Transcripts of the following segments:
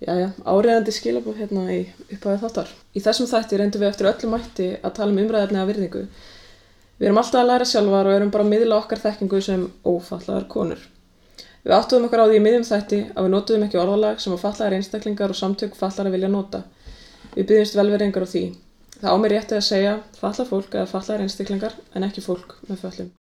Jæja, áriðandi skilabóð hérna í upphæðu þáttar. Í þessum þætti reyndum við eftir öllum mætti að tala um umræðefni af virðingu. Við erum alltaf að læra sjálfar og erum bara að miðla okkar þekkingu sem ófallaðar konur. Við áttuðum okkar á því í miðjum þætti að við notuðum ekki orðalag sem að fallaðar einstaklingar og samtök fallara vilja nota. Við byggjumst velveringar á því. Það á mér rétti að segja falla fólk eða fallaðar einstaklingar en ekki fólk með föllum.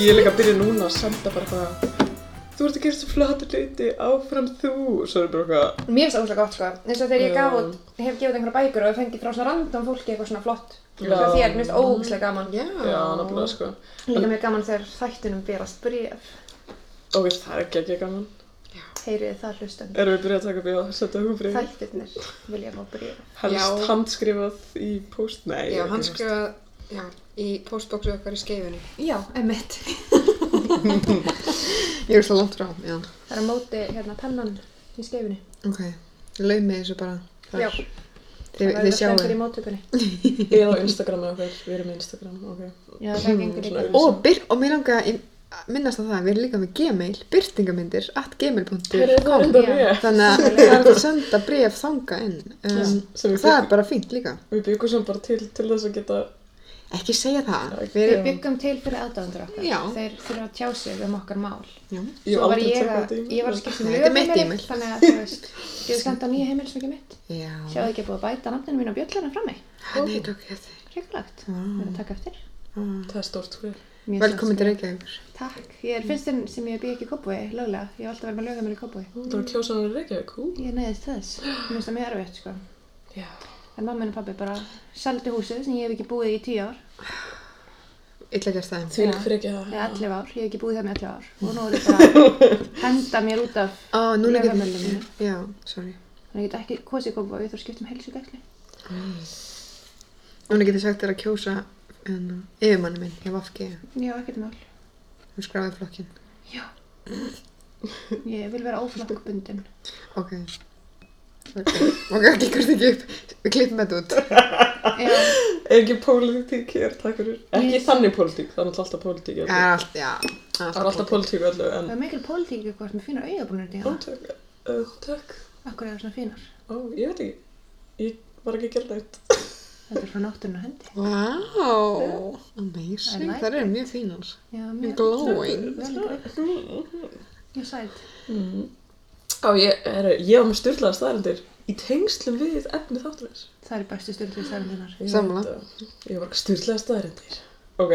Ég er líka að byrja núna að senda bara eitthvað Þú ert að gera svo flata hluti, áfram þú Svo er bara eitthvað Mér finnst það óslega gott sko, eins og þegar ég gaf út, hef gefið einhverja bækur og fengið frá svona random fólki eitthvað svona flott. Já. Þér, mér finnst ógæslega gaman. Já. Já, náttúrulega sko Líka mér gaman þegar þættunum berast bréf. Ok, það er ekki ekki gaman Heyrið það hlustan. Erum við byrjað að taka bíða að setja okkur bríð Þættirnir vilja fá bréf. Helst handskrifað í post Nei, Já, í postbóksu okkar í skeifinni. Já, emitt. Ég er svo langt frá, já. Það er á móti hérna pennan í skeifinni. Ok, laug mig þessu bara. þar. Já. Þið, það þið er stendur sjáu. í móttökunni. Eða á Instagram með okkur, við erum með Instagram, ok Já, það. Og, byr, og mér langa að minnast á það, við erum líka með gmail, byrtingamindir, at gmail.com. Það er Þannig að það er að senda bref þanga inn. Um, það er bara fínt líka. við byggum sem bara til, til þess að geta Ekki segja það. Við byggum til fyrir aðdáðandur okkar. Já. Þeir þurfa að tjá sig um okkar mál. já. Ég Svo var ég að, í ég var að skipta um er e-mail. þannig að þú veist, ég hef skemmt á nýja heimilisvaki mitt. Já. Sjáðu ekki að búið að bæta nafninu mín á þig. Ríkulegt. Vá. Við erum að taka eftir. Það er stórt Velkomin til skref. Takk. Ég er fyrstinn sem ég bý ekki í Kópavogi, löglega. Ég hef alltaf verið með lögheimili í Kópavogi. Þú erum kjósan að Reykjavík, hú Ég neyðist þess. Mér finnst það mjög erfitt, sko. Já En mamma og pabbi bara seldi húsið sem ég hef ekki búið í tíu ár. Illa gert það. Því fyrir ekki það Eða 11 ár. Ég hef ekki búið það með 11 ár. Og nú er þetta bara að henda mér út af núna get lögheimilinu mínu. Já, sorry. Þannig að ég get ekki kosið í Kópavogi, ég þarf að skipta um heilsugæsli. Núna get ég sagt þér að kjósa en, yfirmanni minn, ég var FG. Já, ekkert mál. Hún skráði flokkin. Já. Ég vil vera óflokkbundin. Ok. Ok, ekki hvort ekki upp. Við klippum þetta út. Já, Er ekki pólitík hér, takk fyrir Ekki Ég- þannig pólitík, það er náttúrulega alltaf pólitík í öllu. allt, já. Það er alltaf pólitík í öllu En það er mikil pólitík eitthvað með fínar augabrúnir Ó, díðan. takk, uh, takk Akkur er það svona fínar. Ó, ég veit ekki Ég var ekki að gera neitt Þetta er frá náttúrun og hendi. Wow, I amazing. like Það eru mjög fínar. Já, mjög Glowing. vel greitt. Mjög sæt. mm. Á, ég, er, ég var með styrlaða staðarindir Í tengslum við efni þátturins Það er bestu styrlið stærninnar. Ég var styrlaða staðarindir Ok.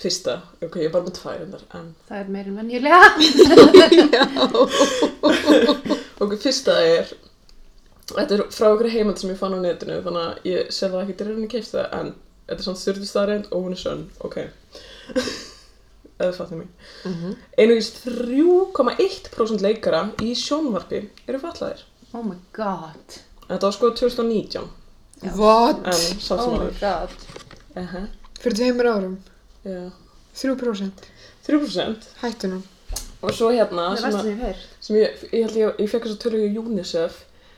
Fyrsta, ok, ég er bara með tvær endar En Það er meirinn venjulega. Ok, fyrsta er Þetta er frá okkur heimand sem ég fann á netinu Þannig að ég sé það ekki til rauninni keift það En þetta er svona styrlu staðarind og hún er sönn. Ok Eða fattum mig Mhm. Einugis 3,1% leikara í sjónvarpi eru fallaðir Oh my god. Þetta var sko 2019 Já. What? En Oh sem my aður god. uh -huh. Fyrir tveimur árum. Já 3%. 3% Hættu nú. Og svo hérna Það er sem, að, sem ég fyrr. sem ég, ég held ég, ég fekk þess að tölu í UNICEF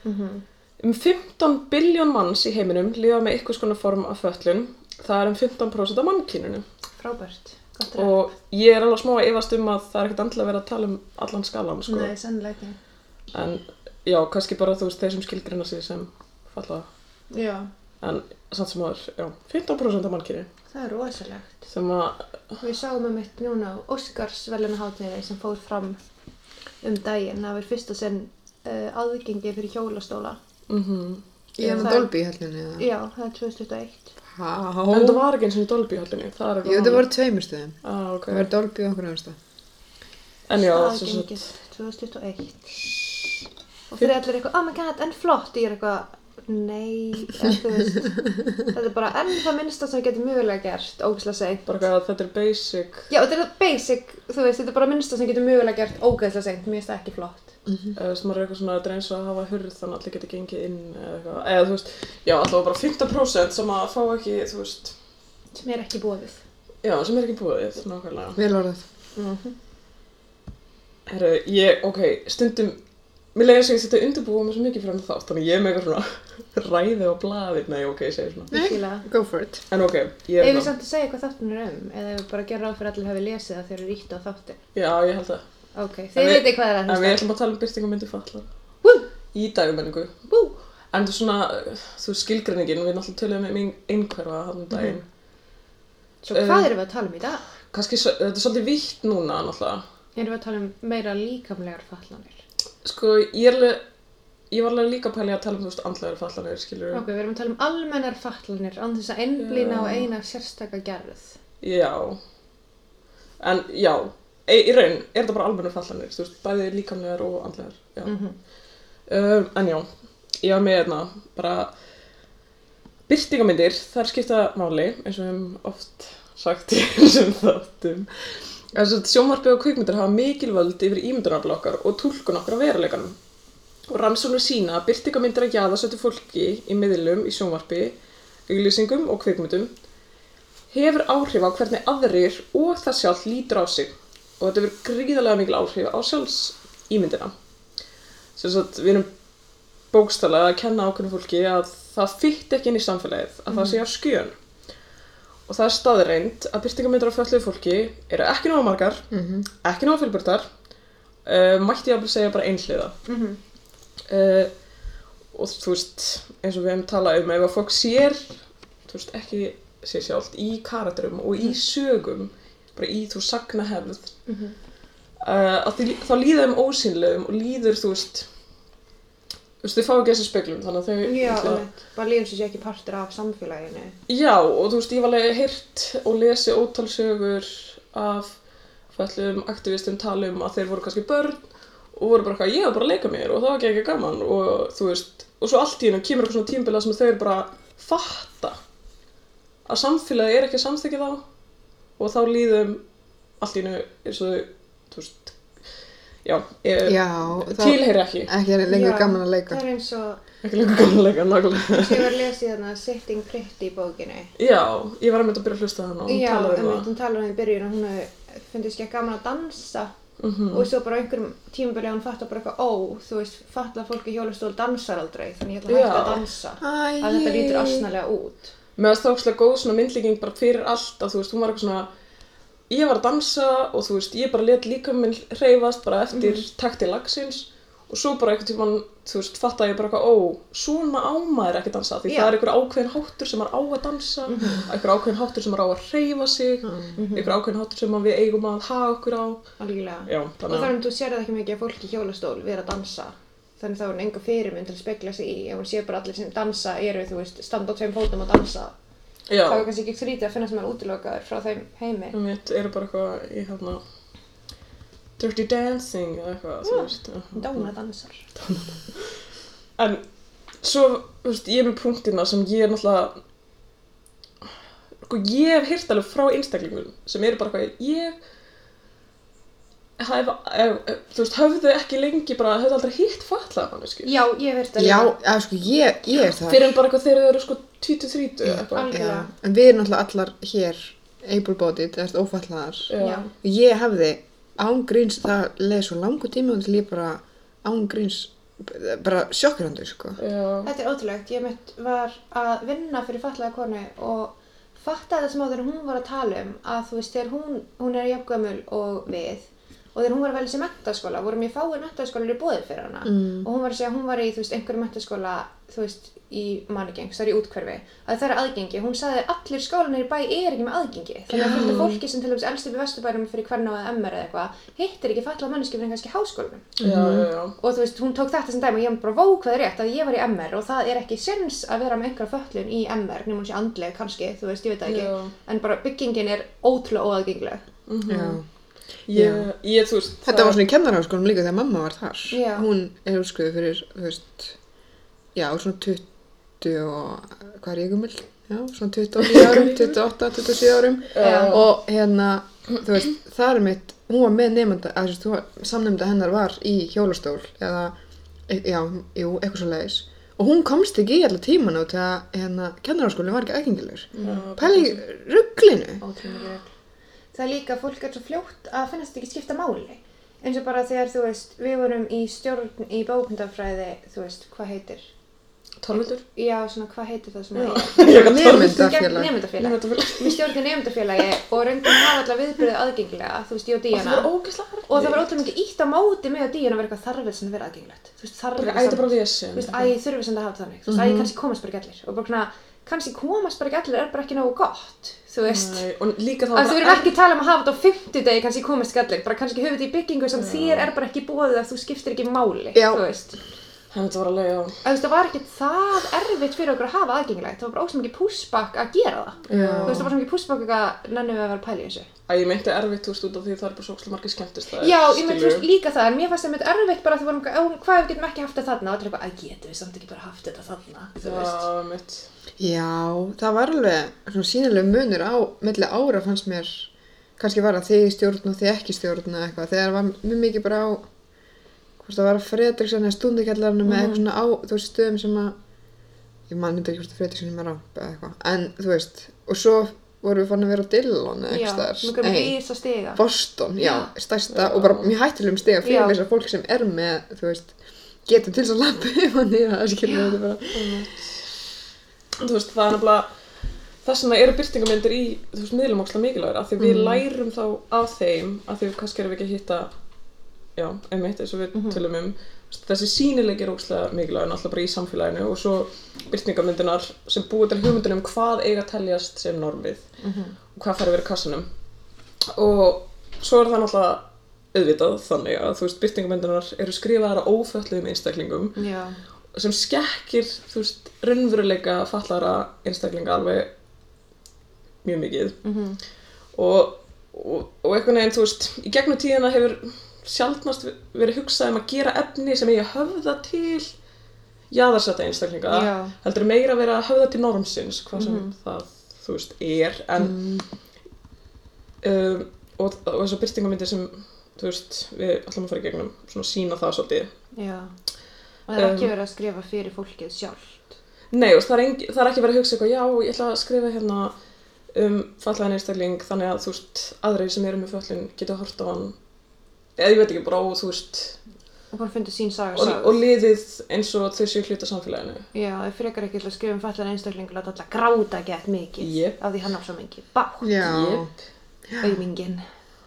Mhm. Um 15 biljón manns í heiminum lifa með eitthvað skona form af föllun. Það er um 15% af mannkyninu. Frábært. Og ég er alveg smá að efast um að það er ekkert andlega verið að tala um allan skalan, sko. Nei, sennilega ekki. En já, kannski bara þú veist þeir sem skilgrina sig sem fallaða. Já. En samt sem aður, já, 15% af mannkyni. Það er rosalegt. Sem að, Við sáum um eitt núna á Óskarsverðunahátniði sem fór fram um daginn. Það var fyrsta sinn uh, aðgengi fyrir hjólastóla. mhm. Ég er með Dolby í hellinu eða? Já, það er 2021. Há. En það var ekki eins og Dolby höllinni, það er eitthvað Jú, það málið. voru tveimur stöðum. Ah, ok. Það var Dolby og okkur aðeins En já, þess að, Aðgengið 2021. Og fyrir allir eitthvað, oh my god, en flott. Ég er eitthvað, nei, eða þú veist. þetta er bara enn það minnsta sem getur mögulega gert, ógæslega seint. bara eitthvað að þetta er basic. Já, þetta er basic, þú veist, þetta er bara minnsta sem getur mögulega gert ógæslega seint. Mér finnst það ekki flott. Eða þú veist, maður er eitthvað svona að dreins að hafa hurð þannig að allir geti gengið inn eða eitthvað, eða þú veist, já, allavega bara 15% sem að fá ekki, þú veist, Sem er ekki bóðið. já, sem er ekki búið, nákvæmlega. Vel orðað. Herru, ég, ok, stundum mér leiði sig að þetta undirbúa mig svo mikið fyrir hann þátt, þannig ég er með eitthvað svona ræði á blaði, nei ok, ég segi svona. Go for it. En ok, ég er Ef við það. samt að segja hvað þáttin er um, eða Ok, þið veitir hvað er að En við hlusta. ætlum að tala um byrtingamyndi fallar. Woo! Í dagmenningu. Woo! En þú svona, þú skilgreiningin, við náttúrulega tölum um ein- einhverfa hann um daginn. Svo Eh, hvað erum við að tala um í dag? Kannski, svo- þetta er svolítið vítt núna, náttúrulega. Erum við að tala um meira líkamlegar fallanir? Sko, ég er alveg, ég var alveg líka pæli að tala um, þú veist, andlegar fallanir, skilur Ok, við erum að tala um almennar fallanir án þess að einblýna á eina sérstaka gerð. Já. En, já, í raun er þetta bara almennar fallanir, þú veist, bæði líkamlegar og andlegar, já. Mm Um, en já, ég var með hérna bara byrtingamyndir, þar skipta máli eins og við höfum oft sagt í þessum þáttum. Þess að sjónvarpið og kvikmyndir hafa mikil völd yfir ímyndunarafl okkar og túlkun okkar á veruleikanum. Og rannsóknir sína að byrtingamyndir að jaða sötu fólki í miðlum í sjónvarpi, auglýsingum og kvikmyndum hefur áhrif á hvernig aðrir og það sjálf lítur á sig og þetta hefur gríðarlega mikil áhrif á sjálfsímyndina. Sem sagt við erum bókstaflega að kenna ákveðnu fólki að það fytti ekki inn í samfélagið að það sé á skjön. Og það er staðreind að byrtingamyndir á fölluðu fólki eru ekki náða margar Mm ekki náða fjölbyrtar uh, mætti ég að segja bara einhliða. -hmm. uh, og þú veist eins og við hefum talað um ef að fólk sér veist ekki sér sjálft í karakterum og í sögum bara í þú sagna hefð Mhm. uh, að því, þá líða þeim ósynlegum og líður þú veist þú veist þau fá ekki þessi speglum þannig að þau Já, einmitt. bara lífum sem sé ekki partur af samfélaginu. Já, og þú veist, ég var alveg heyrt og lesi ótalsögur af fællum aktivistum tala um að þeir voru kannski börn og voru bara eitthvað, ég var bara að leika mér og það var ekki ekki gaman og þú veist, og svo allt í hennu kemur eitthvað svona tímbila sem þau eru bara fatta að samfélagi er ekki að samþykja þá og þá líðum allt í hennu eins og þau, þú veist, já, Já, tilheyri ekki, ekki er lengur Já, gaman að leika. Það er eins og, ekki lengur gaman að leika, nákvæmlega. sem ég var að lesa í þarna Sitting Pretty bókinni. Já, ég var að mynda að byrja að hlusta á hana og Já, talaði um einmitt, hún talar um það í byrjun og hún fundist ekki gaman að dansa Mhm. og svo bara einhverjum tímabili hún fattar bara eitthvað, ó, þú veist, fattar fólk í hjólastól dansar aldrei, þannig ég ætla að Já. að dansa. Æ, Að þetta lítur asnalega út. með það stókslega góð svona myndlíking bara fyrir allt að þú veist, hún var eitthvað svona ég var að dansa og þú veist, ég bara let líka minn hreyfast bara eftir takti lagsins og svo bara einhvern tímann, þú veist, fatta ég bara eitthvað, ó, svona á maður ekki að dansa því Já. það er einhver ákveðin háttur sem maður á að dansa einhver ákveðin háttur sem maður á að hreyfa sig einhver ákveðin háttur sem við eigum að hafa okkur á Algjörlega. já, Og þannig að þannig að þú sér það ekki mikið að fólk í hjólastól vera að dansa. Þannig þá er hún enga fyrirmynd til að spegla sig í. Ef hún sér bara allir sem dansa eru, þú veist, standa á tveim fótum og dansa. Já, Þá er kannski ekki skrítið að finna sem er útilokaður frá þeim heimi. mitt eru bara eitthvað í hérna Dirty Dancing eða eitthvað, þú veist Dóna dansar. En svo, þú veist, ég er með punktina sem ég er náttúrulega sko, ég hef hýrt alveg frá einstaklingum sem eru bara eitthvað, ég hef, ef, ef, þú veist, höfðu ekki lengi bara, höfðu aldrei hitt fatlað manneskjur. Já, ég verið það Já, að sko, ég, ég er það. Fyrir en bara eitthvað þegar þau eru sko 20-30 eitthvað. Algjörlega. Já, en við erum náttúrulega allar hér able-bodied, eða ófallaðar. Já. Ég hefði ángríns, það leið svo langu tíma og til ég bara ángríns, bara sjokkirandi, sko. Já. Þetta er ótrúlegt. Ég mitt var að vinna fyrir fatlaða konu og fattaði það sem á þegar hún var að tala um að þú veist, þegar hún, hún er jafngömmul og við og þegar hún var að velja sér mentaskóla voru mjög fáir mentaskólar í bóðið fyrir hana. Mm. og hún var að segja að hún var í, veist, einhverju mentaskóla þú veist, í Manigengs, það er í útkverfi að það er aðgengi, hún sagði að allir skólanir í bæ er ekki með aðgengi. Þannig að fylgta fólki sem til dæmis elst upp í Vesturbærum fyrir hvernig eða MR eða eitthvað hittir ekki fallað manneski fyrir kannski háskólanum. Já, já, já. og þú veist, hún tók þetta sem dæmi og ég var bara vó hvað er rétt að ég var í MR og það er ekki sens að vera með einhverja föllun í MR nema hún sé andleg kannski, þú veist, ég veit það ekki. Já. en bara byggingin er ótrúlega óaðgengileg. Já. Ég, ég, veist, Þetta var svona í kennarháskólanum líka þegar mamma var þar. Já. Hún er úrskuðið fyrir, veist, já, svona 20 og, hvað er ég gummul? Já, svona 29 árum, 28, 27 árum. Og hérna, þú veist, það er mitt, hún var með nefnda, að þú veist, samnefnda hennar var í hjólastól eða, e- já, jú, eitthvað svo leiðis. Og hún komst ekki í alla tímanu til að, hérna, kennarháskólinn var ekki aðgengilegur. Pæli rugglinu. ótrúlega. Það er líka að fólk er svo fljótt að finnast ekki skipta máli. eins og bara þegar, þú veist, við vorum í stjórn í bókmyndafræði, þú veist, hvað heitir? Torvildur? Já, svona, hvað heitir það sem að Ég Nemyndafélag. Nefndafélag. Við stjórnum nefndafélagi og reyndum að hafa allar viðbyrðið aðgengilega, þú veist, ég og Og það Díana. Og það var ótrúlega mikið ítt á móti með að Díana vera eitthvað þarfið sem að vera aðgengilegt. Þú veist, þarfið æ, þurfið sem það hafa þannig. Þú veist, æ, kannski komast bara ekki allir. Og bara svona, kannski komast bara ekki allir er bara ekki nógu gott, þú veist. Nei, og líka þá Að þú erum ekki að tala um að hafa þetta á fimmtudegi kannski komast ekki allir, bara kannski höfum þetta í byggingu sem þér er bara ekki búið að þú skiptir ekki máli, Já. þú veist. Þetta var alveg, já. Að þú veist, það var ekki það erfitt fyrir okkur að hafa aðgengilegt, það var bara ósum ekki púsbakk að gera það. Já. Þú veist, það var svo mikið púsbakk að nennum við að vera að pæla í þessu. Æ, ég meinti erfitt, veist, út af því það er bara svo margir skemmtist það. Já, ég veist líka það, en mér fannst það með erfitt bara að þú vorum, "Ó, hvað ef við getum ekki haft þetta þarna, og allir eitthvað, að getum við samt ekki bara haft þetta þarna, þú veist. Já, mitt. Já, það var alveg svona sínileg munur á, milli ára fannst mér, kannski var það þig í stjórn og þig ekki stjórn eða eitthvað, þegar var mjög mikið bara á, hvort það var að Fredriksson eða stundikjallarinu með eitthvað svona á, þú veist, stöðum sem að, ég man myndi ekki hvort að Fredriksson er með ramp eða eitthvað, en þú veist, og svo vorum við fann að vera á Dillon eða Já, eitthvað stiga. Boston, já, stærsta Já. og bara mjög hættilegum stiga Já. fyrir þess að fólk sem er með, þú veist, getur til þess að lappa yfir hann í það, skilur þetta bara. Þú veist, það er nefnilega, þess vegna eru byrtingamyndir í, þú veist, miðlum ógeðslega mikilvægur, af því við Mm. lærum þá af þeim, af því við kannski erum við ekki að hitta, já, einmitt, eins og við Mhm. tölum um, þessi sínileiki er ógeðslega mikilvægur, náttúrulega bara í samfélaginu og svo byrtingamyndinar sem búið til hugmyndin um hvað eiga að teljast sem normið Mhm. og hvað fara að vera í kassanum. Og svo er það náttúrulega auðvitað þannig að, þú veist, byrtingamyndinar eru skrifaðar á óföllum einstaklingum Já, sem skekkir, þú veist, raunveruleika fallara einstaklinga alveg mjög mikið. Mhm, og, og, og einhvern veginn, þú veist, í gegnum tíðina hefur sjaldnast verið hugsað um að gera efni sem að höfða til jaðarsetta einstaklinga. Já. heldur meira verið að höfða til normsins hvað sem það, þú veist, er. En um, og, og þessar byrtingamyndir sem þú veist, við ætlum að fara í gegnum svona sína það svolítið. Já. Og það er ekki Um, verið að skrifa fyrir fólkið sjálft. Nei, þú veist, það, er engi, það er ekki verið að hugsa eitthvað, já, ég ætla að skrifa hérna um fallaðan einstakling þannig að, þú veist, aðrir sem eru með föllin geta hort á hann eða ég veit ekki, bara, og, þú veist Og bara fundið sín saga og, og liðið eins og þau séu hluta samfélaginu Já, það er frekar ekki að skrifa um fallan einstakling og láta alltaf gráta gett mikið Jep. af því hann á svo mikið bátt, Já, Jep. auðmingin.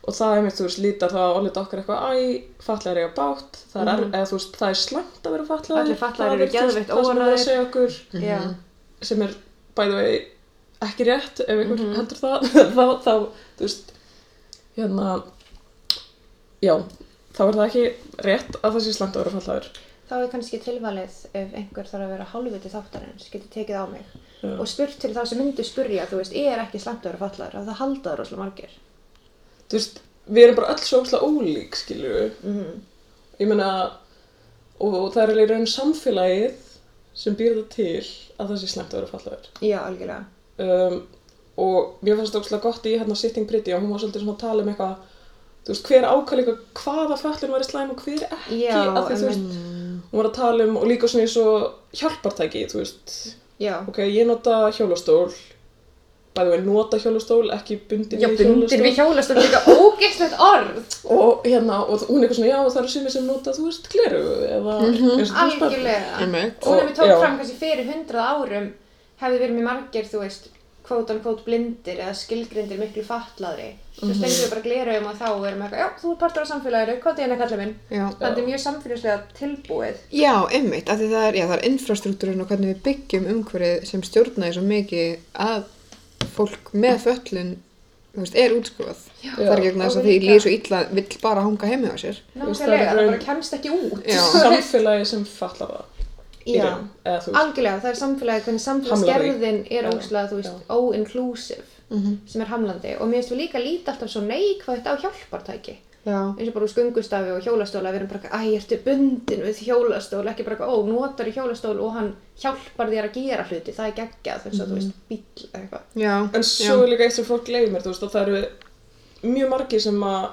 Og það er mér, þú veist, lítar það að olita okkar eitthvað, æ, fallaðar eiga bátt það er, Mhm. eða þú veist, það er slæmt að vera fallaðar Allir fatlaðir eru geðveikt það sem er að okkur Já, sem er bæðu vegi ekki rétt ef einhver Mhm. heldur það. Þá, þá, þú veist hérna já, þá er það ekki rétt að það sé slæmt að vera fallaður þá er kannski tilvalið ef einhver þarf að vera hálfviti þáttarins, getur tekið á mig. Já. og spurt til þá sem myndu spurja, þú veist, ég er ekki slæmt að vera fallaður og það halda það rosalega margir. Þú veist, við erum bara öll svo óslega ólík skilju Mm ég meina og það er alveg í raun samfélagið sem býr það til að það sé slæmt að vera fallaður Já, algjörlega. um, og mér fannst það óslega gott í hérna Sitting Pretty og hún var svolítið svona að tala um eitthvað þú veist, hver ákvæða hvaða föllun var í slæm og hver ekki Já, af því, þú veist, hún var að tala um og líka svona eins og hjálpartæki, þú veist. Já, ok, ég nota hjólastól bæði veginn nota hjólastól, ekki bundin já við bundir við hjólastól er líka ógeðslegt orð. og hérna, og hún er eitthvað svona, já, það eru sumir sem nota, þú veist, gleru eða eins og þú veist, Algjörlega. einmitt. Hún hefði tók já. fram kannski fyrir hundrað árum hefði verið mjög margir, þú veist, kvót on kvót blindir eða skilgrindir miklu fatlaðri. Svo Mhm. stendur við bara glerauðum og þá erum við eitthvað, já, þú er partur af samfélaginu, hvað er hérna kallið minn? Já. Það er mjög samfélagslega tilbúið. Já, einmitt, af því það er, já, það er infrastruktúrin og hvernig við byggjum umhverfið sem stjórnaði svo mikið að fólk með föllun, veist, er útskúfað. Það er ekki vegna þess að því líður svo illa, vill bara hanga heimi á sér. Nákvæmlega, það bara kemst ekki út. Samfélagi sem fallar það Já. Algjörlega, það er samfélagi, hvernig samfélagsgerðin er óslega, þú veist, ó-inclusive, Mm sem er hamlandi. Og mér finnst við líka líta alltaf svo neikvægt á hjálpartæki. Já. eins og bara úr skungustafi og hjólastóla við erum bara, eitthvað, æ, ertu bundin við hjólastól? Ekki bara, eitthvað, ó, notar í hjólastól og hann hjálpar þér að gera hluti. Það er geggjað, þess að þú veist, bíl eða eitthvað. Já. en svo er líka eitt sem fólk gleymir, þú veist, að það eru mjög margir sem að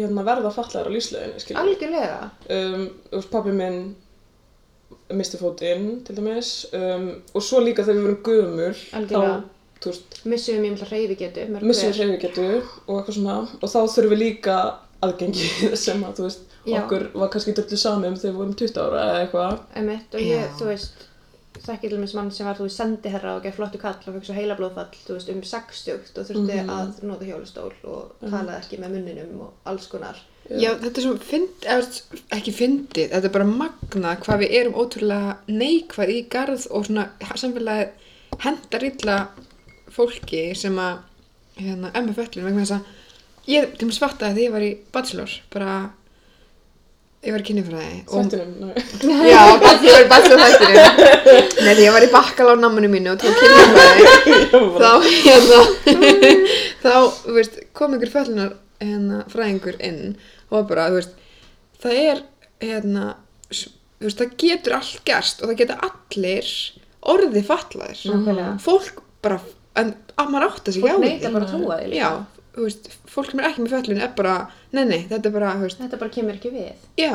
hérna, verða fallar á lífsleginni, skiljum algjörlega, um, pabbi minn misti fótinn, til dæmis. Um, og svo líka þegar við vorum gömul Algjörlega. þá, missum við mjög mjög hreyfi getu missum við hreyfigetu og eitthvað svona og þá þurfum við líka aðgengi sem að, þú veist, Já. okkur var kannski döllu sami um þegar við vorum 20 ára eða eitthvað. Einmitt, og ég, Já. þú veist, þekki til dæmis mann sem var, þú veist, sendiherra og gerð flottu kall og fekk svo heila blóðfall, þú veist, um 60 og þurfti Mhm. að nota hjólastól og talaði ekki með munninum og alls konar. Já, þetta er svo fynd, eða, þú veist, ekki fyndið, þetta er bara magna hvað við erum ótrúlega neikvæð í garð og svona samfélagið hendar illa fólki sem að hérna, emma föllin vegna þess að ég til mér svartaði þegar ég var í bachelor, bara ég var í kynninfræði og Þættinum, nei. Já, ég var í bachelor þættinu Nei, því ég var í bakkal á náminu mínu og tók kynninfræði þá, hérna, þá, þú veist, kom einhver föllunar hérna, fræðingur inn og var bara, þú veist, það er, hérna, þú veist, það getur allt gerst og það geta allir orðið fatlaðir. Nákvæmlega. Fólk bara, en að maður átta sig Fólk á því. neyta bara að trúa því líka. Já, þú veist, fólk sem er ekki með föllun er bara, nei, nei, þetta er bara, þú veist, Þetta bara kemur ekki við. já.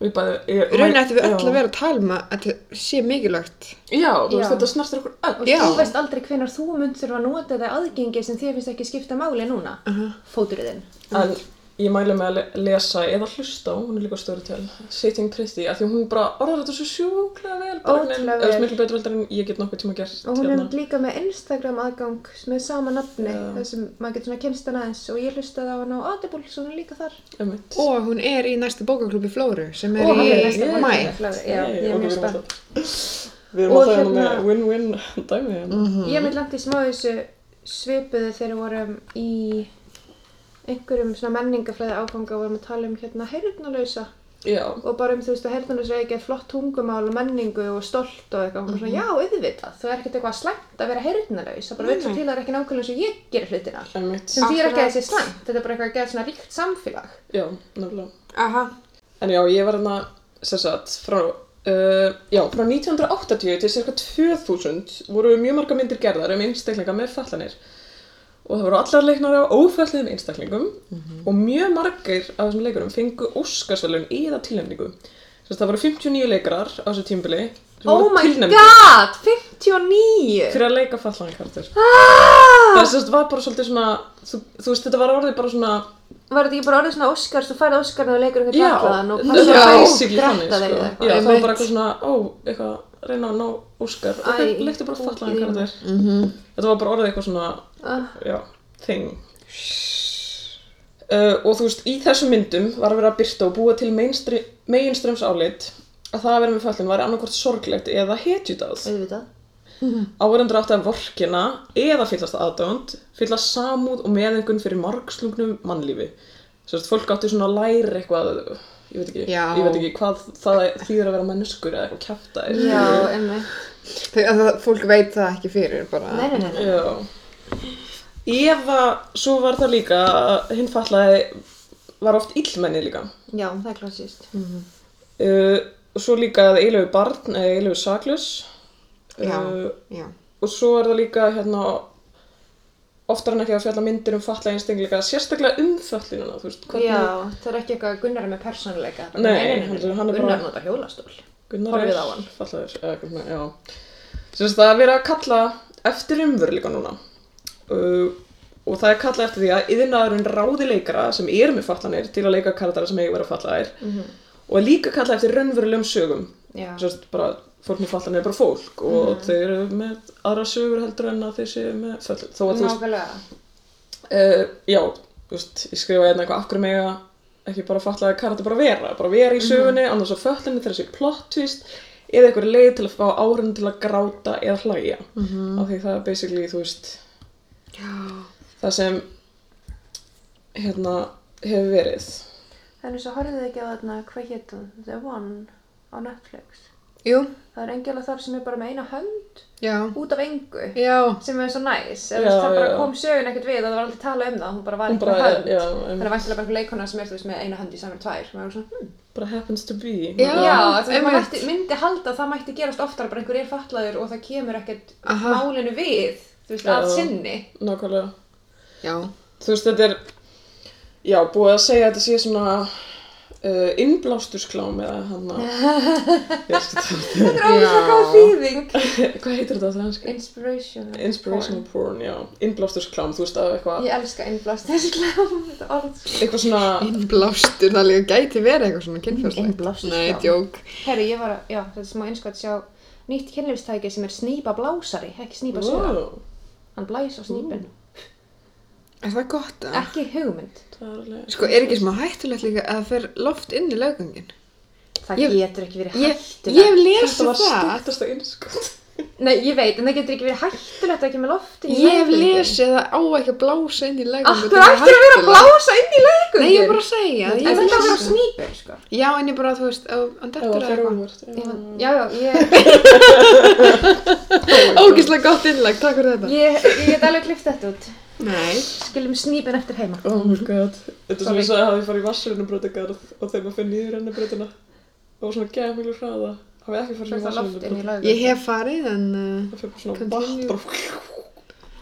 Við bara, ég, Raunin ættum við öll að vera að tala um að þetta sé mikilvægt. Já, þú veist, Já. þetta snertir okkur öll. Og Já. þú veist aldrei hvenar þú mynd þurfa að nota þetta aðgengi sem þér finnst ekki skipta máli núna. Uh Fóturinn. En ég mæli með að le- lesa eða hlusta hún er líka störu til, Sitting Pretty, af því að hún bara orðar þetta svo sjúklega vel. Ótrúlega eða vel. miklu betur veldur en ég get nokkuð tíma gert. Og hún hérna. er líka með Instagram aðgang með sama nafni, þar sem maður getur svona kynst hana aðeins og ég hlustaði á hana á Audible, svo hún er líka þar. Einmitt. Og hún er í næsta bókaklúbi Flóru sem er Og hann í næsta Ég- er mjög við erum spennt. Við erum alltaf hérna hérna- með win-win dæmi hérna. Ég mynd langt í smá þessu svipuðu þegar við vorum í einhverjum svona menningafræði áfanga og vorum að tala um hérna heyrnalausa Já, og bara um þú veist að heyrnalausa er ekki flott tungumál og menningu og stolt og eitthvað. Og bara svona já, auðvitað, það er ekkert eitthvað slæmt að vera heyrnalaus, það bara veit svo til að það er ekki nákvæmlega eins og ég gerir hlutina sem því er ekki þessi slæmt, þetta er bara eitthvað að gera svona ríkt samfélag. Já, nefnilega. Aha. En já, ég var hérna, sem sagt, frá, uh, já, frá 1980 til cirka 2000 voru mjög marga myndir gerðar um einstaklinga með fallanir. Og það voru allar leiknar af ófalliðum einstaklingum og mjög margir af þessum leikurum fengu Óskarsvelun eða tilnefningu. Þess að það voru 59 leikarar á þessu tímbili Oh my tilnefndir god, 59! fyrir að leika fallan karakter. Ah! Það sagt var bara svolítið svona, þú, þú veist, þetta var orðið bara svona, Var þetta ekki bara orðið svona Óskars, þú færði Óskarna og leikur eitthvað fallaðan og sko. það var bara eitthvað svona, ó, eitthvað, reyna að ná Óskar, ok, Æ, leiktu bara í karakter. Mm -hmm. Þetta var bara orðið eitthvað svona, Ah, já, thing. Uh, og þú veist, í þessum myndum var að vera að byrta og búa til meginströms álit að það að vera með fallin væri annarkvort sorglegt eða hetjudáð. Auðvitað. Áhverjandur átti að vorkina eða fyllast aðdánd, fyllast samúð og meðengun fyrir margslungnum mannlífi. Að fólk átti svona að læra eitthvað, ég veit ekki, Já. ég veit ekki hvað það þýðir að vera mannskur eða eitthvað kjafta. Já, emmi. Þegar fólk veit það ekki fyrir bara. Nei, nei, nei. Já. Eða svo var það líka að hinn fallaði var oft illmenni líka. Já, það er klassíst. Uh, og svo líka að eilöfu barn eða eilöfu saklaus. Já. Uh, Já. og svo er það líka hérna oftar en ekki að fjalla myndir um fatla einstaklega sérstaklega um hvernig Já, það er ekki eitthvað að Gunnar er með persónuleika. Bara, Nei, hann er- hann er Gunnar bara- notar hjólastól. Gunnar er fallaður það er verið að kalla eftir umveruleika núna uh, og það er kallað eftir því að yðnaðurinn ráði leikara sem eru með fallanir til að leika karatara sem eiga verið fallaðir Mhm. og er líka kallað eftir raunverulegum sögum Já. sagt bara fólk með fallanir er bara fólk og Mhm. þeir eru með aðra sögur heldur en að þeir séu með föllun þó að þú veist Nákvæmlega. Uh, já, veist, ég skrifa hérna eitthvað af hverju mega ekki bara fallaði karakter bara vera, bara vera í sögunni, annars á föllunni þegar þessi plot twist eða eitthvað leið til að fá áhrifin til að gráta eða hlæja af því það er basically, þú veist Já. það sem hérna hefur verið En eins og horfið þið ekki á þarna, hvað hétt hún? The One á Netflix. Jú. Það er engjöla þar sem er bara með eina hönd Já. út af engu. Já. Sem er svo næs. Já, það bara já. kom sögun ekkert við og það var aldrei talað um það. Hún bara var hún ekki bara, hönd. já, Það em, er væntilega bara einhver leikona sem er þú veist með eina hönd í saman tvær. Maður er svona, hm. bara happens to be Já. Já, þú veist, maður einmitt. mætti, myndi halda að það mætti gerast oftar bara einhver er fatlaður og það kemur ekkert Aha. málinu við, þú veist, Já. að sinni. nákvæmlega Já. þú veist, þetta er já, búið að segja að þetta sé svona uh, innblástusklám eða hann Þetta er alveg svo góð þýðing. hvað heitir þetta á franska? Inspirational. Inspirational porn, já, innblástusklám, þú veist að eitthvað, Ég elska innblástusklám, eitthvað svona, Innblástur, það líka gæti verið eitthvað svona já. djók. Herri, ég var að, já, þetta er smá einskvæmt sjá nýtt kynlífstæki sem er snýpa blásari, ekki snýpa söra. wow, Hann blæs á snýpin. Er það gott að? Ekki hugmynd. það er Sko, er ekki smá hættulegt líka að það fer loft inn í laugangin? Það Ég- getur ekki verið Ég, hættulegt. ég hef þetta lesið var það. stýttasta innskot. Nei, ég veit, en það getur ekki verið hættulegt ekki með lofti í Ég lesið að á ekki að blása inn í laugangin. Akkur ættir að vera að blása inn í leggöngin? Nei, ég er bara að segja. En ég þetta er að vera það. snýpin, sko. Já, en ég bara, þú veist, Það Ég, já. já, já, ég, Ógislega gott innleg, takk fyrir þetta. ég, ég get alveg klift þetta út. Nei. Skilum snýpin eftir heima. Oh my god, þetta Sorry. svona svo að hafi farið í vassurinubrötagarð og þegar maður fyrir nýður rennubrötina og svona geða miklu hraða, hafi ekki farið í það loft inn í vassurinubrötina. laugum. Ég hef farið, en... Uh, Það fyrir bara svona vatn bara,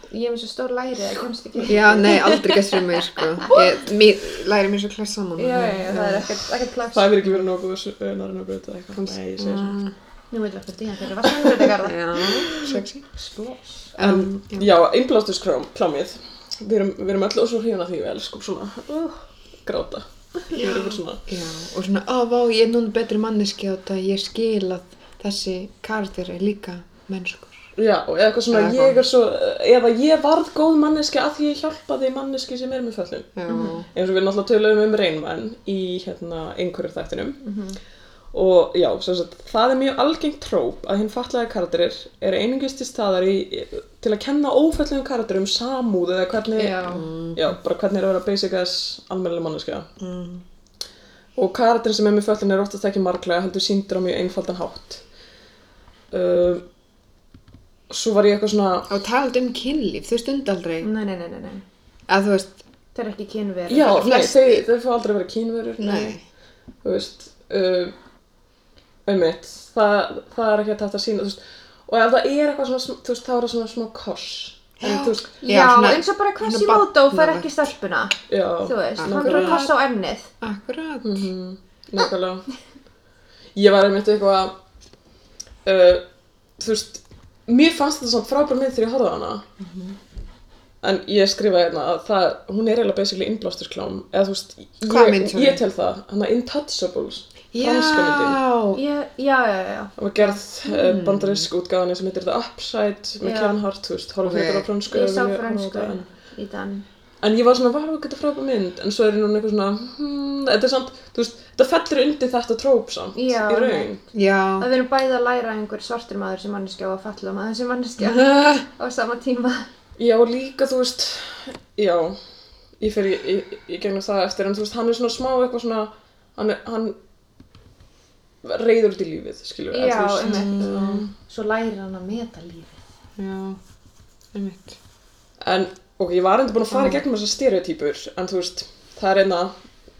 Ég hef eins og stór læri, það kemst ekki. já, nei, aldrei gæst fyrir mig, sko. Ég mér, læri mér svo klart saman. Já, já, já, það er ekkert, plass. það hefur ekki verið nokkuð Nú veitum við hvað díðan fyrir vassarnurðegarða. Já, sexy. Splós. En, Um, já, innblástursklámið, við erum, við erum öll svo hrifin að því við elskum svona, uh, gráta. Ég er ykkur svona, Já, og svona, á, vá, ég er núna betri manneski á þetta, ég skil að þessi karakter er líka mennskur. já, eða eitthvað svona, Eða ég er svo, eða ég varð góð manneski að því ég hjálpaði manneski sem er með föllun. Já, eins og við náttúrulega töluðum um reynmenn í hérna einhverju þættinum og já, sagt, það er mjög algengt tróp að hinn fatlaði karakterir er einungist til staðar í, til að kenna ófællum karakterum samúð eða hvernig, Já. já, bara hvernig er að vera basic as almennileg manneskja. Mm. og karakterin sem er með föllun er oftast ekki marglega heldur síndur á mjög einfaldan hátt. Uh, svo var ég eitthvað svona og talað um kynlíf, þau stund aldrei, Nei, nei, nei, nei, nei. að þú veist, Það er ekki já, flest- þau, fá aldrei að vera kínverur nei, þú veist uh, einmitt, það, það er ekki að þetta sína þú veist, og ef það er eitthvað svona sm- þú veist, þá er það svona smá koss. En þú veist, Já, Já, svona- eins og bara svona Quasimodo fær barnavakt. ekki stelpuna. já. Þú veist, hann fyrir koss á ennið. akkurat, Mhm, nákvæmlega. Ég var einmitt eitthvað uh, þú veist mér fannst þetta svona frábær mynd þegar ég horfði á hana. En ég skrifaði hérna að það, hún er eiginlega basically innblásturklám eða þú veist, Hvað ég, mynd, sorry? ég tel það hann að Intouchables já, franska myndin Já, já, já, já. Það var gerð mm. bandarisk útgáðan sem heitir The Upside með Já. Kevin Hart, þú veist, horfum Ok. okay. þetta á frönsku Ég sá en, í dan. en ég var svona, hvað var þetta frábær mynd en svo er ég núna eitthvað svona hmm, þetta er samt, þú veist, þetta fellur undir þetta tróp samt, Já, í raun já, Það við erum bæði að læra einhver svartur maður sem manneskja og að falla maður sem manneskja á sama tíma. Já, og líka, þú veist, já ég fer í, gegnum það eftir en þú veist, hann er svona smá eitthvað svona hann, er, hann reyður út í lífið, skilur við, Já, einmitt. um, Svo lærir hann að meta lífið. já, einmitt, En, ok, ég var enda búin að fara í gegnum þessar stereotypur, en þú veist, það er einna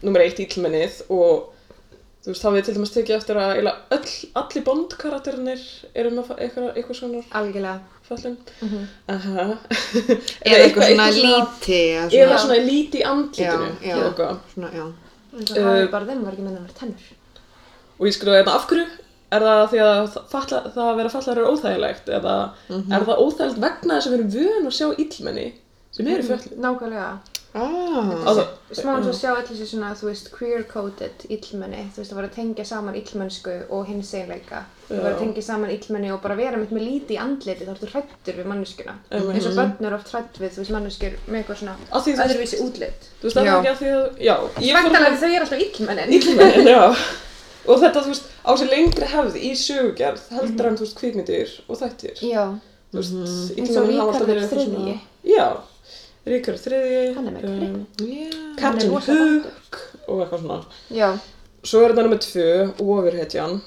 nummer eitt ítlmennið og þú veist, þá við til dæmis tekið eftir að öll, allir bondkarakterinir eru með eitthvað, eitthvað svona Algjörlega. fallin. Mhm. Aha. eða eitthvað svona líti, eða svona, líti í andlitinu, Já, já. eitthvað. svona, já, eins og hafi bara þeim var ekki með þeim verið tennur. Og ég skrifaði hérna af hverju, er það því að falla, það að vera fallar er óþægilegt eða er það óþægilegt vegna þess að við erum vön að sjá illmenni sem eru föllin? Nákvæmlega. ah, Also, Smá eins og sjá allir svona, þú veist, queer-coded illmenni, þú veist, að vera að tengja saman illmennsku og hins einleika. Þú vera að tengja saman illmenni og bara vera mitt með líti í andliti, þá ertu hrættur við manneskuna. Einmitt. Eins og börn eru oft hrætt við, þú veist, manneskjur með eitthvað svona þú veist- öðruvísi útlit. þú veist, það Já. er ekki að því að, ég. Og þetta, þú veist, á sér lengri hefð í sögugerð heldur en, þú veist, kvikmyndir og þættir. Já, Þú veist, eins og eitthvað þriðji. Já, Ríkard þriðji. Hann er með um, já, Captain Hann Hook og eitthvað svona. Já, Svo er þetta nummer tvö, Ofurhetjan.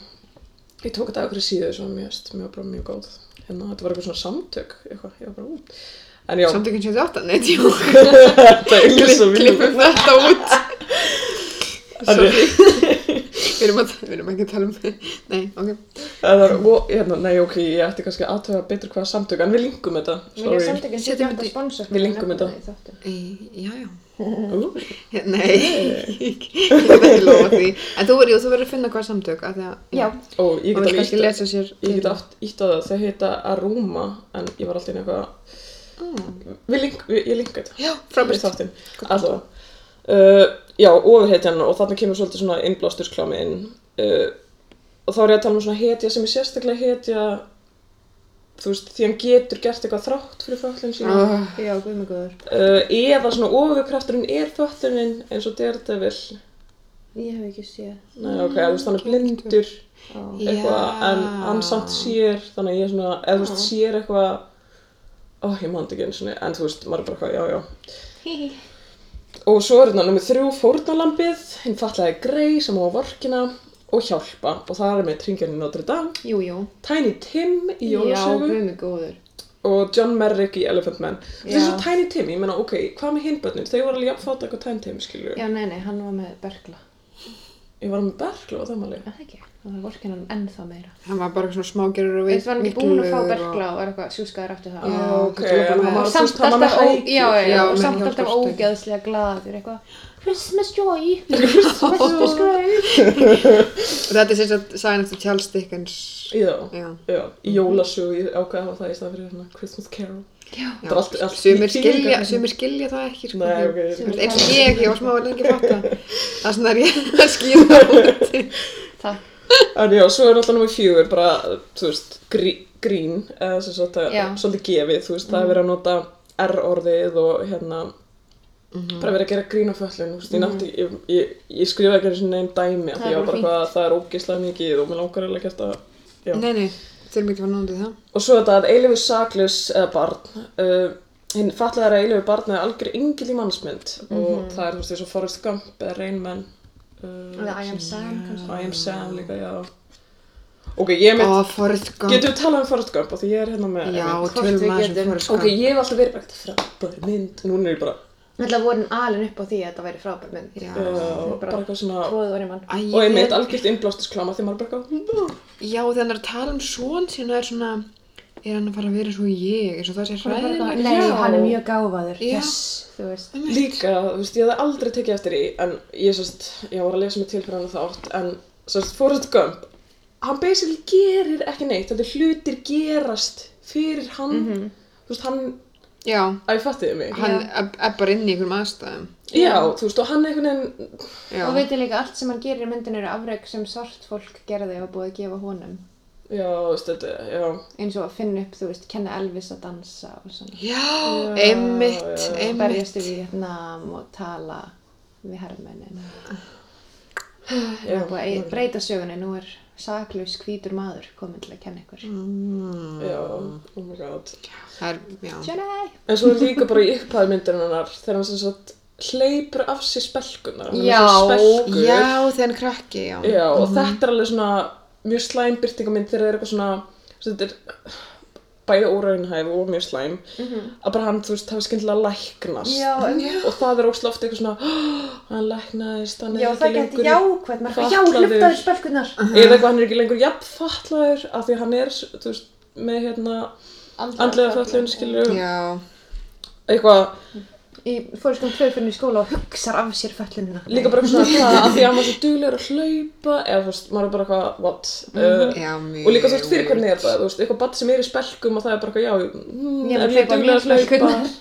Ég tók þetta okkur síðu sem var mjög, mjög, bara mjög góð. Hérna, þetta var eitthvað svona samtök, eitthvað, ég var bara út. Samtökinn 78, nei, tjú, þetta er eins og við klippum þetta út, Sorry. Við erum, að, við erum ekki að tala um, nei, ok, Það er, og, hérna, nei, ok, ég ætti kannski að aðtöða betur hvaða samtök, en við linkum þetta. Sorry. samtökinn Setjum 78 þetta sponsor Við linkum þetta. Í- já, já, Nei, ég veit ekki lofa því. En þú verður, þú verður að finna hvað samtök, af því að... Já, Og get við alveg kannski ítt lesa sér Ég get aft ítt á það, þau heita Aroma en ég var alltaf inn eitthvað við við, ég linka þetta. Já, Við frábært. þáttinn, allavega uh, Já, ofurhetjan og þarna kemur svolítið svona innblástusklámi inn. Uh, og þá er ég að tala um svona hetja sem er sérstaklega hetja þú veist, því hann getur gert eitthvað þrátt fyrir föllin sína. Oh, já, uh, eða svona ofurkrafturinn er föllunin eins og Daredevil. Ég hef ekki séð. Nei, ok, þú veist, hann er blindur Ó. eitthvað, en hann samt sér þannig að ég er svona, eða þú veist, sér eitthvað ó, ég man þetta ekki einu sinni en þú veist, maður er bara eitthvað, já, já og svo er hérna nummið þrjú fórnalambið hinn fatlaði Grey sem á vorkina og hjálpa og það er með tringjarni Notre Dame Jú, jú. Tiny Tim í Já, jólasögu guð mig góður. og John Merrick í Elephant Man þetta er Já. svo Tiny Tim, ég meina, ok, hvað með hinbötnin þau var alveg jafn fátt eitthvað Tiny Tim, skilju Já, nei, nei, hann var með bergla. ég var með berglu á þeim alveg Er Það ekki. Það var vorkin hann ennþá meira. Hann var bara svona smágerur og Þú veist, var hann ekki búinn að fá bergla og var eitthvað sjúskaður eftir það. Já, ok, þetta var bara en með- hann var, Og samt alltaf, já, já, og samt alltaf ógeðslega glaður eitthvað Christmas joy, Christmas joy Og þetta er sem sagt sagan eftir Charles Dickens. já, ég ákveða hafa það í staðan fyrir hérna Christmas Carol er Sumir skilja, skilja það ekki, sko. Nei, ok, ég- Þú veist, Eins og ég, ég var smá að lengi fatta. Það er svona að ég að skýra það En já, svo er alltaf nummið fjögur bara, þú veist, grí, grín, eða sem sagt að Já. svolítið gefið, þú veist, það er verið að nota R-orðið og hérna, bara verið að gera grín á föllin, þú veist, ég nátti, ég, ég, ég skrifa ekki einu sinni einn dæmi, Það er ég var bara hvað, það er ógeðslega mikið og mér langar eiginlega ekki að, já. Nei, nei, þurfum ekki að fara nándið það. Og svo þetta að eilifu saklaus eða barn, uh, hinn fallaði að eilifu barn er algjör yngil í mannsmynd. Og það er, þú veist, eða uh, Eða I am Sam kannski I am Sam líka, já. Ok, ég mynd, Ó, Forrest Gump. Getum við talað um Forrest Gump því ég er hérna með Já, tölum við aðeins um. Forrest Ok, Gump. ég hef alltaf verið bara frábær mynd Núna er ég bara Þetta voru alin upp á því að þetta væri frábær mynd Já. bara- Bara eitthvað svona Tróðu var í mann Og ég- algjört innblástusklama Því maður bara eitthvað Já, þegar hann er að tala um svon sína er svona, er hann að fara að vera svo ég, eins og það sé hræðilegt. Nei, Já. hann er mjög gáfaður. Já. Yes, þú veist. Líka, þú veist, ég hafði aldrei tekið eftir í En ég sérst, ég var að lesa mig til fyrir hann þátt En sérst, Forrest Gump Hann basically gerir ekki neitt Þetta er hlutir gerast fyrir hann. Þú veist, hann Já, Æ, fattiði mig. Hann er er bara inn í einhverjum aðstæðum. Já, þú veist, og hann einhvern veginn Já, Og veitir líka allt sem hann gerir í myndinu eru afreg sem svart fólk gerði og búið að gefa honum Já, þetta, já. Eins og að finna upp, þú veist, kenna Elvis að dansa og svona. Já, einmitt, einmitt. berjast í Vietnam og tala við herrmennin Já, breyta sögunni, nú er saklaus hvítur maður komin til að kenna ykkur. Já, oh my god. Það er, já. Jedi! En svo er líka bara í upphæðu myndinu hennar þegar hann sem sagt hleypur af sér spelkunar Já. Já, þegar hann krakki, já. Já, og þetta er alveg svona mjög slæm byrtingamynd þegar það er eitthvað svona svo þetta er bæði óraunhæf og mjög slæm. Að bara hann, þú veist, hafi skyndilega læknast. Já, einmitt. og það er óslega ofta eitthvað svona hann læknaðist, hann Já, er það ekki lengur jákvæmt, maður er já, fatlaður. hluptaður spelkunar eða eitthvað hann er ekki lengur jafn fatlaður af því hann er, þú veist, með hérna andlega föllun, skilur Já, eitthvað Í fórskum tvöfinn í skóla og hugsar af sér föllunina líka bara svona hvað, af því að var svo duglegur að hlaupa eða þú veist, maður er bara eitthvað, what uh, já, mjög. og líka þú veist fyrir hvernig er það þú veist, eitthvað badd sem er í spelkum og það er bara eitthvað, já, mm, Ég er er að ég hlaupa duglegur að mjög hlaupa spelkurnar.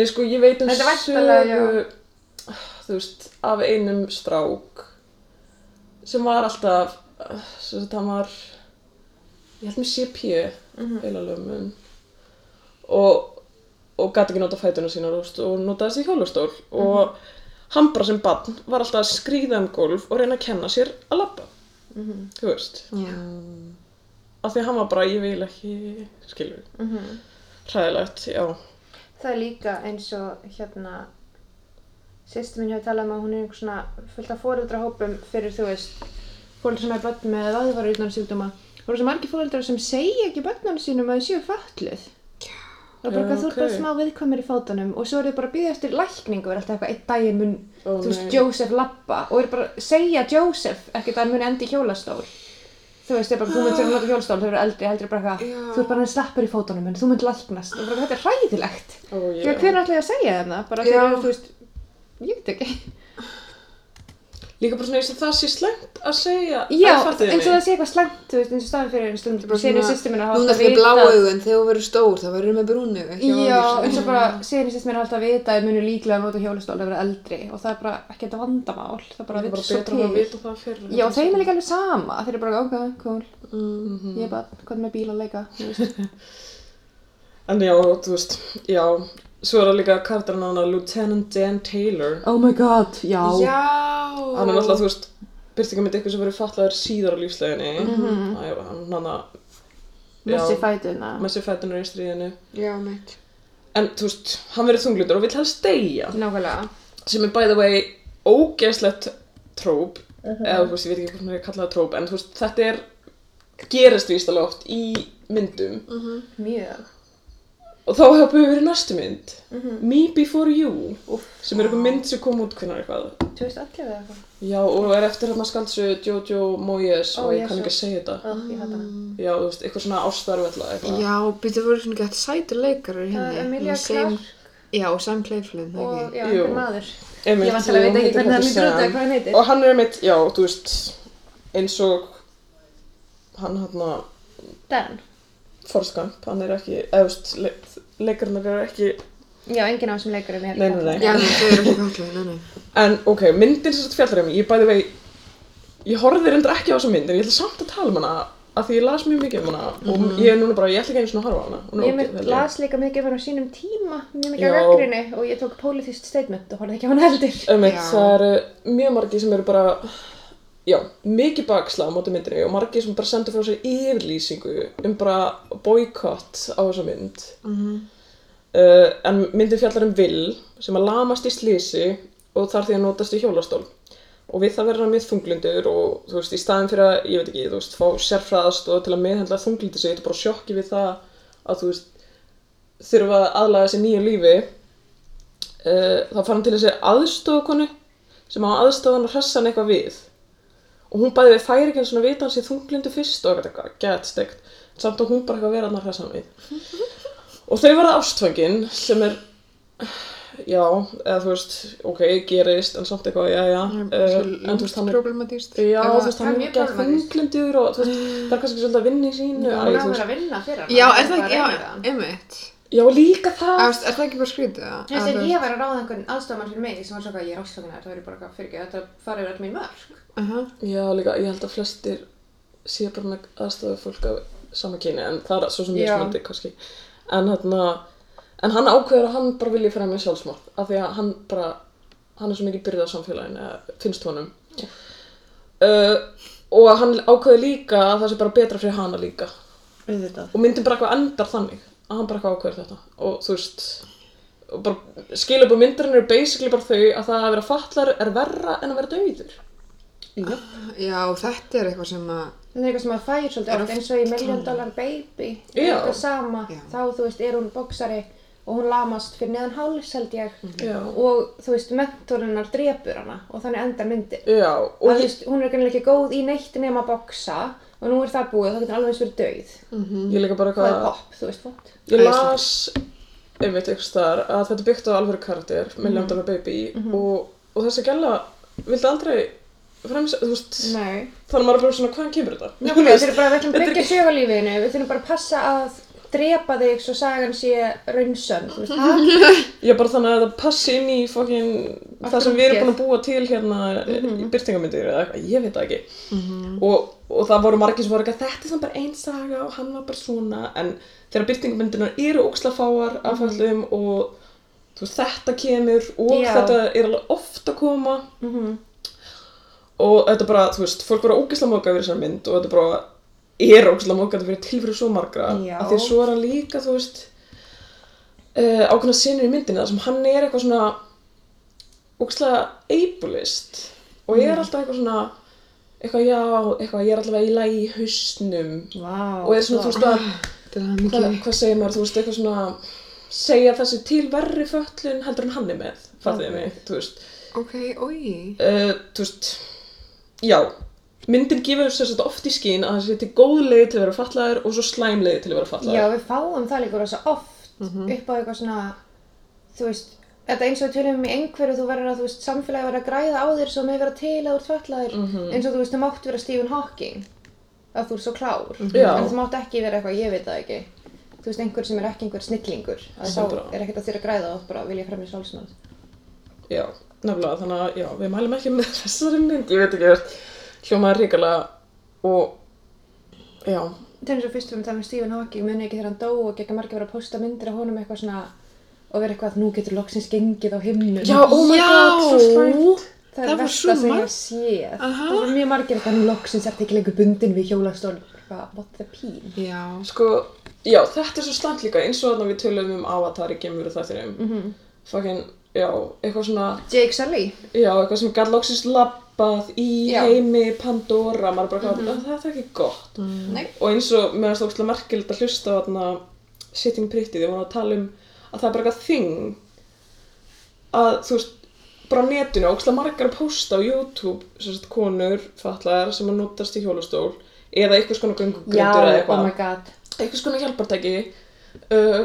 nei sko, ég veit um Þetta er væntanlega, sögu þú veist, af einum strák sem var alltaf uh, sem þetta hann var ég held með CP Mhm. heila lömun og og gæti ekki nota fætuna sína og notaði þessi hjólastól. Og hann bara sem barn var alltaf að skríða um gólf og reyna að kenna sér að labba. Þú veist. Já. af því að hann var bara, ég vil ekki skilur, Mhm. hræðilegt, já. Það er líka eins og hérna sýstu mín hefur talað um að hún er einhver svona fullt af fóreldrahópum fyrir þú veist fóreldrar sem er börn með aðvaru utan sjúkdóma. Og það svo margir fóreldrar sem segja ekki börnunum sínum að þau séu fölluð er bara eitthvað þú ert bara smá viðkvæmur í fótunum og svo er þau bara að býða eftir lækningu og er alltaf eitthvað einn daginn mun Ó, þú veist. Joseph lappa og er bara að segja Joseph ekkert að hann muni endi í hjólastól. Þú veist, það er bara, þú myndir að nota hjólastól þau eru eldri, heldur bara eitthvað, þú ert bara einn slappur í fótunum en þú myndir læknast. Og þetta er hræðilegt. Ó, Já, hver ætlaði að segja þeim það? Bara þegar, þú veist, ég veit ekki. Líka bara svona eins og það sé slengt að segja Já, eins og það sé eitthvað slæmt, þú veist, eins og staðan fyrir einu stund, Núna fyrir blá vitað- augun, þegar þú verður stór, þá verður með brúnu Já, eins og bara í sýstum minna alltaf að vita að munu líklega að nota hjólastól að vera eldri og það er bara ekki þetta vandamál, það er bara að vita bara svo til. vita það fyrir Já, þeim er líka alveg sama, þeir eru bara, ok, cool, Mm. ég er bara, hvað með bíl að leika, þú. En já, þú veist, já Svo er það líka karakterinn hana Lieutenant Dan Taylor Oh my god, já. Já. Hann er náttúrulega, þú veist Byrtingamit ykkur sem verið fatlaður síðar á lífsleginni Mhm. Það er hann hana Messi fætuna. Messi fætunar í stríðinu Já, meitt. En þú veist, hann verið þunglindur og vill helst deyja Nákvæmlega. sem er by the way ógeðslegt tróp eða þú veist, ég veit ekki hvort maður er kallað tróp en þú veist, þetta er gerist víst alveg oft í myndum Mjög. Og þá hefur við verið næstu mynd Mhm. Me Before You Úff. sem er eitthvað mynd sem kom út hvernig eitthvað 2011 eða eitthvað. já og er eftir hérna skaldsu Jojo Moyes Ó, og ég ég kann ekki að segja þetta Oh, hana. já þú veist, eitthvað svona ástarvella eitthvað Já, býttu voru svona gett sætur leikarar Það henni. er Emilia Sam- Clarke Já, og Sam Claflin, það og, já, Jú. einhver maður. Einmitt, Ég vantilega jú, veit ekki hvernig hann lítur út eða hvað hann heitir. og hann er einmitt, já, þú veist eins og hann hann Dan. Forrest Gump, hann er ekki eða þú veist, leikarnar eru ekki Já, enginn af þessum leikurum er Nei, nei, nei. Já, þau eru ekki fallið, nei, nei. En ok, myndin sem þetta fjallar um, ég bæði vei, ég horfði reyndar ekki á þessa mynd, en ég ætla samt að tala um hana, af því ég las mjög mikið um hana, og ég er núna bara, ég ætla ekki einu svona að horfa á hana. Hún er Ég ógeð, mynd held ég. las líka mikið um hann á sínum tíma, mjög mikið Já. af gaggrinni og ég tók politist statement og horfði ekki á hann heldur. Einmitt, Já. það eru mjög margir sem eru bara, já, mikið bakslag á móti myndinni og margir sem bara sendur frá sér yfirlýsingu um bara boykott á þessa mynd. Mhm. Uh, en myndin fjallar um Will sem að lamast í slísi og þarf því að notast í hjólastól. Og við það verður hann mjög þunglindur og þú veist, í staðin fyrir að, ég veit ekki, þú veist, fá sérfræðast og til að meðhendla þunglindi sig, þetta er bara sjokki við það að þú veist, þurfa að aðlaga sér nýju lífi. Uh, þá fara hann til þessi aðstofakonu sem á aðstofan að hressa hann eitthvað við. Og hún bæði við færi ekki eins og vita hann sé þunglindu fyrst og eitthvað, gett steikt. Samt að hún bara eitthvað vera hann að hressa hann við. Og þau verða ástfangin sem er, já, eða þú veist, ok, gerist, en samt eitthvað, já, já, uh, en þú veist, hann er, já, þú veist, hann er ekki þunglindur og þú veist, það er kannski svolítið að vinna í sínu. Já, er það ekki, já, einmitt. Já, líka það, Er, er það ekki bara skrítið það? Þú veist, ef ég væri að ráða einhvern aðstofamann fyrir mig sem var svona að ég er ástökunar, þá er ég bara eitthvað fyrir ekki að þetta fara yfir öll mín mörg. Aha. já, líka, ég held að flestir sé bara með aðstofa fólk af sama kyni, en það er svo sem Já. mismöndi, kannski, en hérna, en hann ákveður að hann bara vilji fremja sjálfsmorð, af því að hann bara, hann er svo mikið byrðið á samfélaginu, eða finnst honum, uh, og hann ákveður líka að það sé bara betra fyrir hana líka, og myndin bara eitthvað endar þannig að hann bara eitthvað ákveður þetta og þú veist og bara skilja upp á myndarinn eru basically bara þau að það að vera fatlar er verra en að vera dauður Já. Já, þetta er eitthvað sem að, Það er eitthvað sem að fær svolítið Er oft eins og í Million Dollar Baby. Já. Er eitthvað sama. Já. Þá, þú veist, er hún boksari og hún lamast fyrir neðan háls held ég. já, Og þú veist, mentorinnar drepur hana og þannig endar Og og þú ég, veist, hún er ekki góð í neitt nema að boksa og nú er það búið og það getur alveg eins verið dauð. ég líka bara Það er pop, þú veist, fótt. Ég las einmitt ykkur staðar að þetta byggt á alvöru karakter Million Dollar Baby og, og þessi gæla vildi aldrei fremsa, þú veist þannig að maður er bara svona hvaðan kemur þetta? Nákvæmlega, þeir eru bara, við að Þetta er byggja sögulífinu, við þurfum bara að passa að drepa þig svo sagan sé raunsönn, þú veist, hæ? Já, bara þannig að það passi inn í fokkin það sem við erum búin að búa til hérna Mhm. í byrtingamyndir eða eitthvað, ég veit það ekki. og, og það voru margir sem voru ekki að þetta er þannig bara einn saga og hann var bara svona, en þegar byrtingamyndirnar eru ógslafáar af öllum og þú veist, þetta kemur og Mhm. Já. þetta er alveg oft að koma Mhm. og þetta bara, þú veist, fólk voru ógislega móka yfir þessar mynd og þetta bara er móka þetta fyrir tilfyrir svo margra Já. af því svo er hann líka, þú veist uh, ákveðna sinur í myndinni þar sem hann er eitthvað svona ógislega ableist og Mm. er alltaf eitthvað svona eitthvað já, eitthvað ég er allavega í lagi í hausnum Vá. og er svona, þú veist, að hvað, segir maður, þú veist, eitthvað svona segja þessi til verri föllun heldur en hann er með, fattiði Ok. mig, þú veist Ok, oi. uh, þú veist já, myndin gefur sér þetta oft í skín að það sé til góð leið til að vera fatlaður og svo slæm leið til að vera fatlaður Já, við fáum það líka rosa oft upp á eitthvað svona, þú veist, þetta eins og tölum um í einhverju þú verður að, þú veist, samfélagi verður að græða á þér svo með vera til að þú ert fallaðir Mhm. eins og þú veist, þú mátt vera Stephen Hawking að þú ert svo klár Já. en þú mátt ekki vera eitthvað, ég veit það ekki þú veist, einhver sem er ekki einhver snillingur að þá 100%. er ekkert að þér að græða og bara vilja fremja sjálfsmáð Já, nefnilega, þannig að já, við mælum ekki með þessari mynd, ég veit ekki hvert hljómaði ríkala og já, er eins og fyrst við um með Stephen Hawking muni ekki þegar hann dó og gegn margir vera að posta myndir af honum eitthvað svona og vera eitthvað að nú getur loksins gengið á himnum já, oh my god, svo slæmt. það er versta sem ég sé Aha. það var mjög margir eitthvað nú loksins ert ekki lengur bundin við hjólastól what the peen Já. Sko, já, þetta er svo slæmt líka, eins og þarna við tölum um Avatar í gemur og þættinum. Mm -hmm. Fucking, já, eitthvað svona, Jake Sully já, eitthvað sem gæt loksins labbað í Já. heimi Pandora, maður er bara mm -hmm. það er ekki gott. Nei. Og eins og, finnst það óslega merkilegt að hlusta á þarna Sitting Pretty, því voru að tala um að það er bara eitthvað þing að, þú veist, bara á netinu, óslega margar að posta á YouTube, sem sagt, konur, fatlaðar, sem að notast í hjólastól, eða einhvers konar já, göngugrindur eða oh eitthvað. my god. Einhvers konar hjálpartæki uh,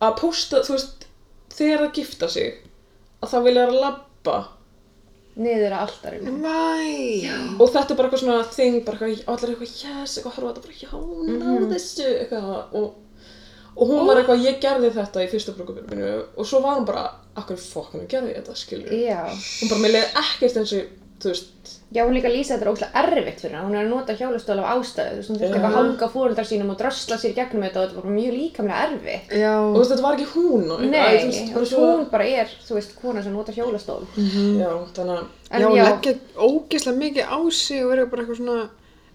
að posta, þú veist, þegar það gifta sig, að það vilja að labba. Niður að alltarinu Væ. og þetta er bara eitthvað svona þing, bara eitthvað, allir eitthvað, yes, eitthvað horfa á þetta, bara, já, hún náðu þessu, eitthvað, og, og hún var eitthvað, ég gerði þetta í fyrsta brúkupinu og svo var hún bara, akkur fokkanu gerði ég þetta, skilur, já, hún bara, mér leiði ekkert eins og, þú veist, já hún líka lýsa þetta er óslega erfitt fyrir hana. Hún er að nota hjólastól af ástæðu. Þú veist, hún þurfti eitthvað að hanga á fóreldrar sínum og drösla sér gegnum þetta og þetta var bara mjög líkamlega erfitt. Já. og þú veist, þetta var ekki hún og, Nei, eitthvað, þú veist, og bara svo, hún bara er, þú veist, kona sem nota hjólastól. Já, þannig að, En já, já. leggja ógeðslega mikið á sig og vera bara eitthvað svona,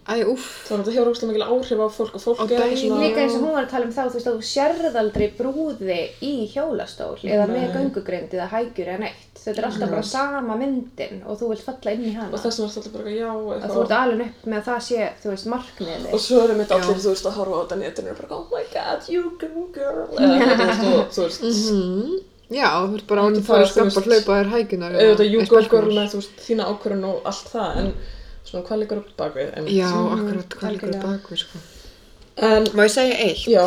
æ, úff. þannig að þetta hefur óslega mikil áhrif á fólk og fólk Á er eitthvað svona, Líka eins og hún var að tala um þá, þú veist, að þú sérð aldrei brúði í hjólastól eða með Nei. göngugrind eða hægjur eða neitt. Þetta er alltaf bara sama myndin og þú vilt falla inn í hana. og þess vegna er þetta alltaf bara, já, Að þú eitthvað, ert alveg upp með að það sé, þú veist, markmiðið Og svo erum við allir, þú veist, að horfa á þetta netinu og bara, oh my god, you go girl, eða þú veist, og þú veist, Mm. Já, þú ert bara ánum að fara það, að þú veist, hlaupa þér hækunar. auðvitað you go girl með, þú veist, þína ákvörðun og allt það, en svona, hvað liggur upp bakvið, Já, akkurat, hvað líkur algjörlega. bakvið, sko. en, Má ég segja eitt? já,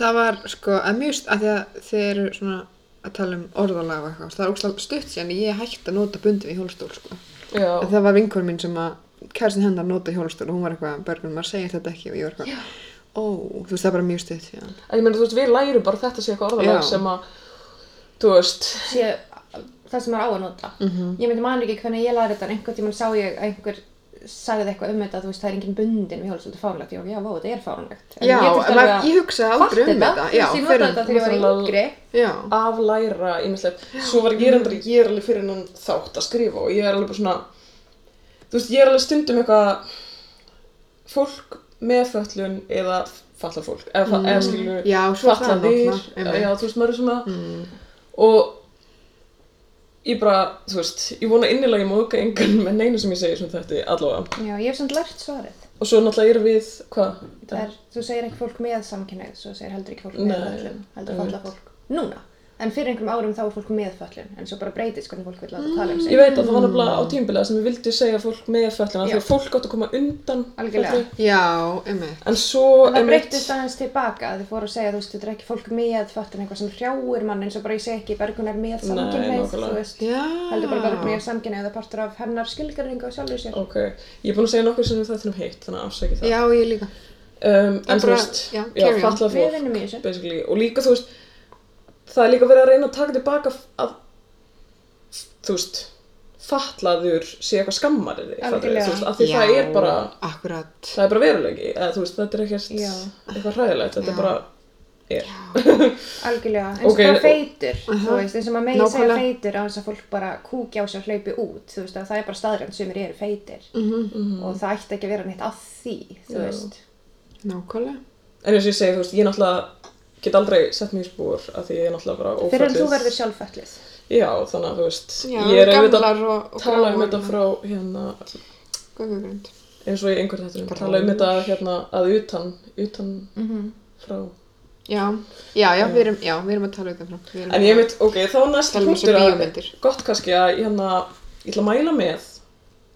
Það var, sko, að mjög, st- að því að þið eru svona að tala um orðalag og eitthvað. Það er ógslag stutt síðan ég hætti að nota bundi við hjólastól, sko. já, En það var vinkur mín sem að kæristin hennar nota hjólastól og hún var eitthvað, Bergman, maður segir þetta ekki og ég var eitthvað, ó, þú veist, það er bara mjög stutt síðan. en ég meina, þú veist, við lærum bara þetta sé eitthvað orðalag Já. sem að, þú veist, Sé það sem er á að nota. Mhm. Ég myndi man ekki hvernig ég laði þetta en einhvern tímann sá ég að einhver sagði eitthvað um þetta, þú veist, það er engin bundin við hjólastól, þetta er fárlegt. Ég var, já, vá, þetta er fárlegt. Já, ég en að ég hugsaði aldrei um þetta. Ég fyrir- þetta þegar ég var yngri. Já, aflæra ímislegt, svo var ég reyndar, ég er alveg fyrir hennan þátt að skrifa og ég er alveg bara svona, þú veist, ég er alveg stundum eitthvað, fólk með föllun eða fallað fólk, eða, mm. eða Já, fallaðir, náttúrulega, einmitt. já, þú veist, maður er svona, mm. og ég bara, þú veist, ég vona innilega ég móðka engan með neinu sem ég segi sem þetta allavega, Já, ég hef samt lært svarið. og svo náttúrulega erum við, hvað? Það er, þú segir ekki fólk með samkynneið, svo segir heldur ekki fólk með föllun, heldur falla fólk. Núna. En fyrir einhverjum árum þá er fólk með föllun, en svo bara breytist hvernig fólk vil láta tala um sig. Ég veit að það var nefnilega á tímbilega sem ég vildi segja fólk með fölluna, Já. því að fólk átt að koma undan Algjörlega. já, einmitt. en svo En það breytist aðeins tilbaka, þið fóru að segja, þú veist, þetta er ekki fólk með föllun, eitthvað sem hrjáir mann, eins og bara ég segi ekki, Bergun er með samkynneið, þú veist. Já. Heldur bara Bergun er samkynneið, það partur af hennar skilgjarningu á sjálfur sér. Ok, ég er búin að um heitt, þannig að afsækja það. Já, ég líka. En þú bara- veist, já, já, Við fólk, vinnum í þessu. basically. Og líka, þú veist, það er líka verið að reyna að taka tilbaka að, þú veist, fallaður sé eitthvað skammar þig, Algjörlega. þú veist, að því það er bara, akkurat. það er bara veruleiki, eða þú veist, þetta er ekkert Já. eitthvað hræðilegt, þetta Já. er bara, er. Algjörlega, eins og Ok, bara og- feitur, þú veist, eins og maður megi segja Nákvæmlega. feitur á þess að fólk bara kúkja á sig og hlaupi út, þú veist, að það er bara staðrænt sem eru feitir Mm og það ætti ekki að vera neitt að því, þú Já. veist. Nákvæmlega. En eins og ég segi, þú veist, ég náttúrulega get aldrei sett mig í spúr að því ég er náttúrulega bara ófællið. Fyrir en þú verður sjálffællið. Já, þannig að þú veist, Já, ég er auðvitað og tala um þetta frá hérna, Göngugrind. eins og í einhver þettunum, Gráar. tala um þetta hérna að utan, utan Mm frá. Já, já, já, við erum, já, við erum að tala um það frá. En ég veit, ok, þá næst Tala um punktur að, gott kannski að hérna, ég ætla að mæla með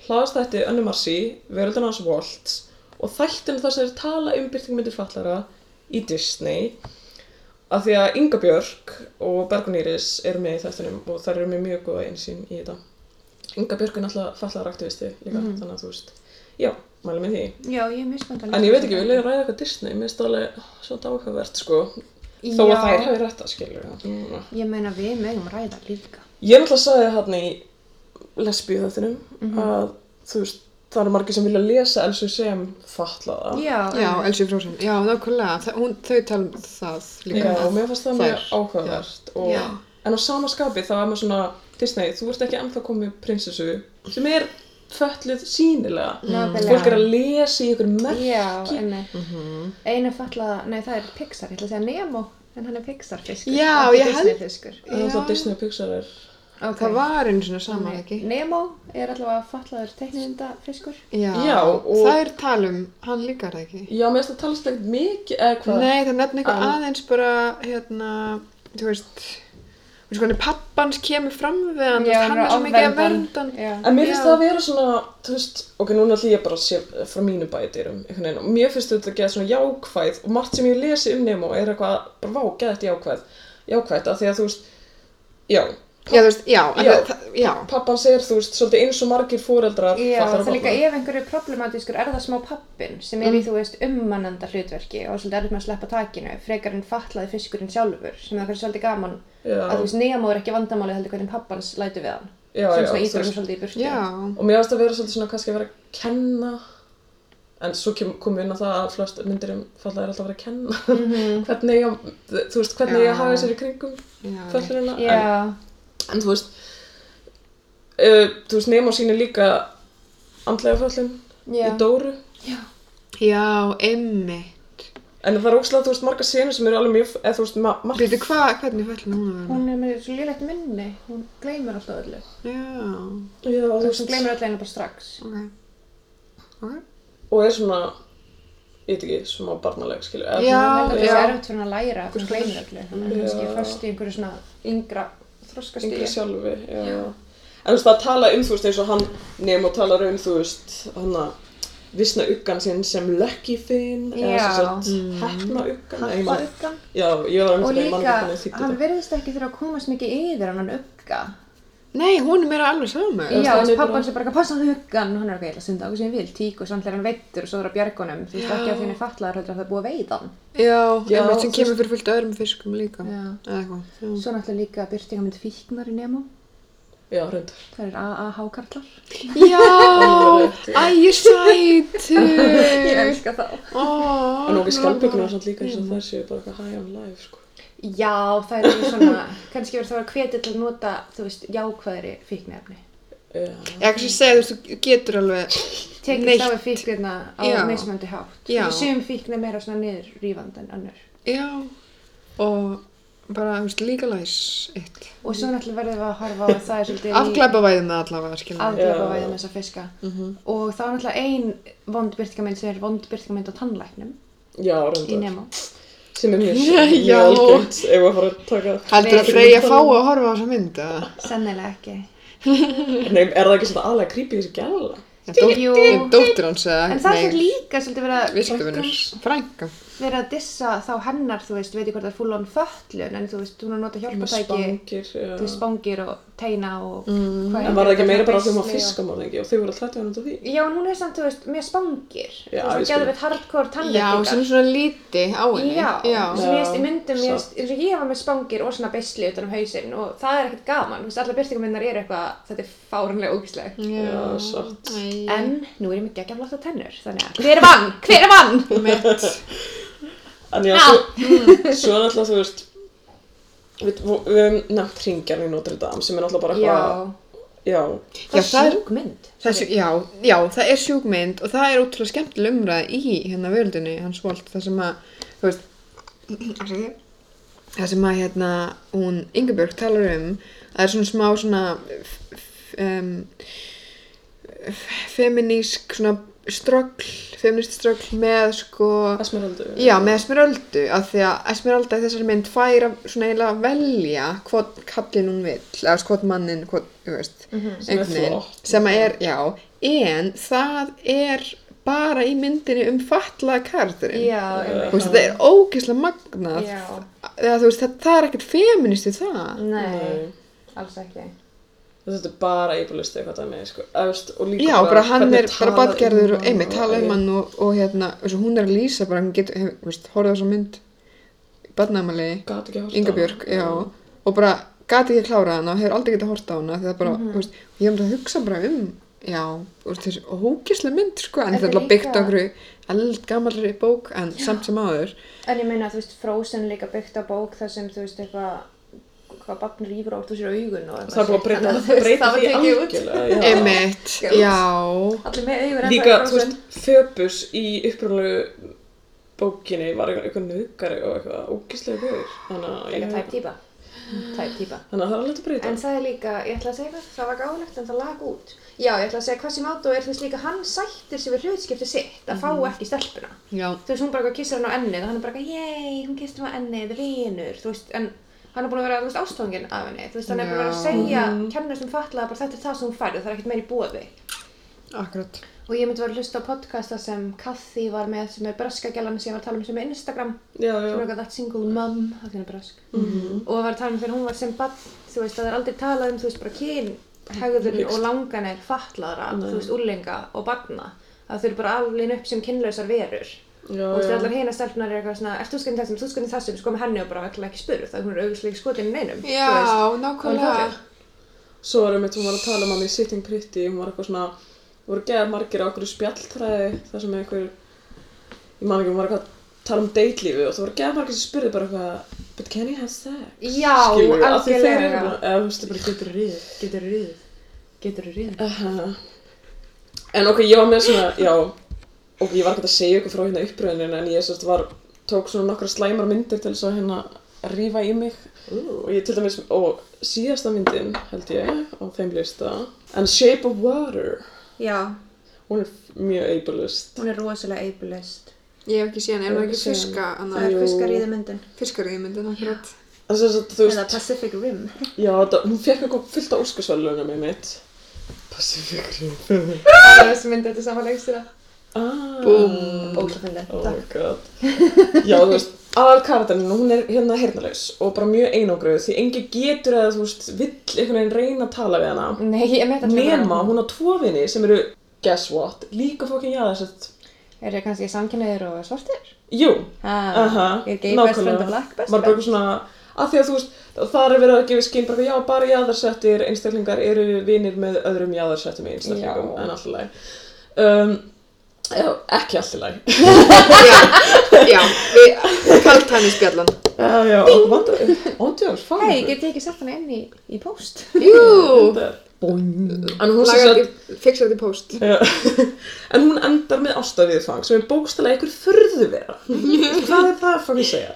hlaðast þetta Önnu Marsi, Veröldin hans Walt og þættinu þar sem þeir tala um byrtingmyndir fallara í Disney að því að Inga Björk og Bergun Íris eru með í þættinum og þær eru með mjög góða einsýn í þetta. Inga Björk er náttúrulega fallaðar aktivisti líka, þannig að þú veist, já, mæli með því. Já, ég er mjög spennt að En ég veit ekki, vil ég ræða eitthvað Disney, mér finnst það alveg svona áhugavert, sko, þó að þær hefur rétt að skilja. Mm. Ég meina við megum ræða líka. Ég náttúrulega sagði hann í lesbíu þættinum Mhm. að, þú veist, það eru margir sem vilja lesa Elsu sem fallaða. Já, Já. Elsie Frozen. Já, nákvæmlega. Hún, þau tala um það líka. Já, mér fannst það mjög áhugavert og, Já. en á sama skapi þá er maður svona Disney, þú ert ekki ennþá komið prinsessu sem er fölluð sínilega Nákvæmlega. fólk er að lesa í ykkur merk Já, einmitt. Mhm. Einu fallaða, nei það er Pixar, ég ætla að segja Nemo, en hann er Pixar fiskur. Já, ég held- Disney fiskur. en alltaf Disney og Pixar er Ok. Það var einu svona sama, Nei, ekki? Nemo er allavega fallaður teikninda fiskur. Já, Já, og- það er talum, hann líka er það ekki. já, mér finnst það talast ekkert mikið eða hvað Nei, það nefnir eitthvað En- aðeins bara, hérna, þú veist, þú veist hvernig pappans kemur fram við hann, veist, hann er svo mikið að vernda hann. Já. En mér finnst Já. það að vera svona, þú veist, ok, núna ætlum ég bara að sé frá mínu bætirum, einhvern veginn, og mér finnst þetta að geða svona jákvæð, og margt sem ég lesi um Nemo er eitthvað, bara vá, já, þú veist, já, Já. það, já, pappan segir, þú veist, svolítið eins og margir fóreldrar Já, það er líka ef einhverju er problematískur er það smá pappin sem er í, þú veist, ummannanda hlutverki og svolítið erfitt með að sleppa takinu frekar en fatlaði fiskurinn sjálfur sem er svolítið gaman Já, að þú veist, Nemo er ekki vandamálið heldur hvernig pappans lætu við hann. Já, sem svona þú ítur hann veist, svolítið í burtu. Já, og mér finnst að vera svolítið svona kannski að vera að kenna, en svo kem, kom við inn á það að flest myndir um falla er alltaf að vera að kenna, Mhm. hvernig ég, þú veist, hvernig ég Já. hafa sér í kringum já, föllurina, en, Já, en þú veist, uh, þú veist, Nemo sýnir líka andlega föllin já, í Dóru, já, emmi. en það er óslega, þú veist, marga senur sem eru alveg mjög, eða þú veist, ma margt, Veitu hvað, hvernig fællin hún að vera? hún er með svo lélegt minni hún gleymur alltaf öllu Já, já, þú veist, veist, gleymur öllu einu bara strax ok. Ok. og er svona, ég veit ekki, smá barnaleg, skilju, Já, það já. sé erfitt fyrir hann að læra að hún gleymur öllu að Já. kannski fyrst í einhverju svona yngra yngri þroskastíði sjálfi, já. En þú veist, það tala um, þú veist, eins og hann Nemo talar um, þú veist, hann að vissna uggan sinn sem lucky fin, Já. eða sem sagt hefna uggan. Já, var um og líka, hann þetta. virðist ekki þurfa að komast mikið yfir hann hann ugga Nei, hún er mér alveg sama. Já, hann þess er pappan bara- sem bara eitthvað passa hann huggan og hann er eitthvað, að sunda okkur sem ég vil, tík og samt er hann veittur og svo er að bjargunum, þú veist ekki að þínu fatlaður heldur að það er búið að veita hann. Já, Já, sem kemur fyrir fullt öðrum fiskum líka. Já. Eða eitthvað. Svo náttúrulega líka byrtingamund fíknar í Nemo, Já, reyndar. það er AAH-karlar. Já, æ, sætur. Ég elska þá. Ó, En okkur skjálpökunar samt líka eins og þær séu bara Já, það er svona, kannski verður það að hvetja til að nota, þú veist, jákvæðri fíknefni. Já. Ég ekki segja, þú veist, þú getur alveg, Tekið Neitt. þá við fíknirna á Já. mismöndi hátt. Já. Sum fíkn er meira svona niður rífand en önnur. já, og bara, þú veist, legalize it. Og svo náttúrulega verðum við að horfa á að það er svolítið í- Afglæpa væðum það allavega, skilja. afglæpa Já. væðum þessa fiska. Mhm. Og þá er náttúrulega ein vond byrtingamynd sem er vond byrtingamynd á tannlæknum Já. Sem er mjög, mjög algengt ef að fara að taka... Heldur að Freyja fá að horfa á þessa mynd, eða? Sennilega ekki. Nei, er það ekki svona aðlega creepy þessi gæla? En Dóttir hans? En það er líka svolítið verið að, frænka. Verið að dissa þá hennar, þú veist, veit ég hvort það er full on föllun, en þú veist, hún er nota hjálpatæki, já. þú veist, spangir og teina og Mm. hvað En var það ekki meira bara á því að beisli og- fiskamorðingi og þau voru að hlætja hann út af því? Já, en hún er samt, þú veist, með spangir. Já, þú veist, skil. geðum við hardcore Já, tannleikingar. sem er svona líti á henni. Já, Já. sem ég veist í myndum, ég veist, eins og ég var með spangir og svona beisli utan um hausinn og það er ekkert gaman, þú veist, er. Já, er þannig að hver er vann? Hver er vann? Mitt. En já, svo, svo er náttúrulega, þú veist, við, við höfum nefnt hringjarn í Notre Dame sem er náttúrulega bara Já, eitthvað, já, það Já, er það er- sjúk mynd. Þessu, já, já, það er sjúkmynd og það er útrúlega skemmtileg umræð í hérna völdinni, hans volt, það sem að, þú veist, það sem að hérna hún Ingebjörg talar um, það er svona smá svona f- f- um, f- feminísk svona ströggl, feminist ströggl með sko, Esmeraldu. já, með Esmeraldu, af því að Esmeralda í þessari mynd fær að svona eiginlega velja hvort kallin hún vill, eða hvort mannin, hvort, þú veist, Sem er einhvern veginn, flott. sem að er, já, en það er bara í myndinni um fatlaða veist, þetta er ógeðslega magnað Já. eða þú veist, það, það er ekkert feminist við það. Nei, alls ekki. Þetta er bara ableist eitthvað það með, sko. Efst, og líka Já, bara hann er bara badgerður um og einmitt tala um hann og, og hérna, og hún er að lýsa bara, hann getur, hef, veist, horfði á þessa mynd, badnæmali, já, og bara gati ekki klárað hana og hefur aldrei getað horta á hana því það bara, Mhm. þú veist, ég hef um að hugsa bara um, já, þessi hókislega mynd, sko, en Þetta er alltaf byggt á okkur eldgamallri bók, en samt sem áður. En ég meina, þú veist, Frozen líka byggt á bók þar sem, þú veist, eitthvað, hvað barn rýfur átt úr sér augun og Það er búin að breyta, breyta það var því tekið út. algjörlega. Skjót. já, Allir með augun Líka, þú veist, Föbus í upprúnulegu bókinni var eitthvað, eitthvað nöðgari og eitthvað ógíslega guður. Þannig að ég- tæp típa. Tæp típa. Þannig að það er alveg að breyta. En það er líka, ég ætla að segja hvað, það var gáðlegt en það lag út. Já, ég ætla að segja hvað sem átó er, þú veist líka, hann sættir sig við hlutskipti sitt að fá ekki stelpuna. já, Þú veist, hún bara eitthvað kissar hann á ennið og hann er bara eitthvað, yey, hún kissar hann á ennið, vinur, þú veist, en hann er búin að vera, þú veist, ástofanginn af henni, þú veist, hann er bara að Já. segja, kennast um fatlaða, bara þetta er það sem hún færði, það er ekkert meir í bóði. akkurat. Og ég myndi vera að hlusta á podcasta sem Kathy var með, sem er breska gælan sem ég var að tala um sem er Instagram, Já, sem er já. eitthvað that single mum, það er bresk. Og var að tala um þegar hún var sem bann, þú veist, að það er aldrei talað um, þú veist, bara kyn, hegðun og langanir fatlaðra, Nei. þú veist, úrlinga og barna. Að þau eru bara alveg upp sem kynlausar verur. Já, og þú veist, já. allar hina stelpunar er eitthvað svona, ert þú skoðin þessum, þú skoðin þessum, sko með henni og bara ætla ekki spuru, það hún er auðvitað ekki skotin í neinum. Já, nákvæmlega. Svo er einmitt, hún var að tala um hann í Sitting Pretty, hún var eitthvað svona, voru geðað margir á okkur spjalltræði, þar sem einhver, ég man ekki, hún var eitthvað að tala um deitlífi og það voru geðað margir sem spurði bara eitthvað, but can you have sex? Já, algjörlega. getur getur rið, ok, ég var ekki að segja ykkur frá hérna uppröðinu en ég sérst var, tók svona nokkra slæmar myndir til þess að hérna rífa í mig og ég til dæmis, og síðasta myndin held ég á þeim lista en Shape of Water Já, hún er mjög ableist hún er rosalega ableist. Ég hef ekki séð hann, er það ekki fiska, Það annað, er Jú. fiskaríði myndin. fiskaríðmyndin, akkurat. en þess að þú Eða Pacific Rim. já, það, hún fekk eitthvað fullt á Óskarsvælunum með mitt Pacific Rim Það er þessi myndi, þetta er sama leikstýra. Búm. Óslafindi. Oh my god. Já, þú veist, aðal karakterinn, hún er hérna heyrnalaus og bara mjög einangruð því engi getur eða, þú veist, vill einhvern veginn reyna að tala við hana. Nei, ég með þetta Nema, hún á tvo vini sem eru, guess what, líka fokkin jáðarsett. Er það kannski samkynniðir og svartir? Jú, Ah, aha, Ég er gay best friend og black best Var bara friend. eitthvað svona, að því að þú veist, það er verið að gefa skinn bara, já, bara jáðarsettir einstaklingar eru vinir með öðrum jáðarsettum einstaklingum, Já. en alltaf ekki alltaf læg. Já, já, við kalt hann í spjallan. Já, já, okkur vantar, óndjóðs, fáum Hei, get ég ekki sett hana inn í, í post? Jú, En hún sem lagar sagt, ekki, fixa þetta í post. Já. en hún endar með ástafiðfang sem er bókstælega einhver furðu vera. Hvað er það að fokkin segja?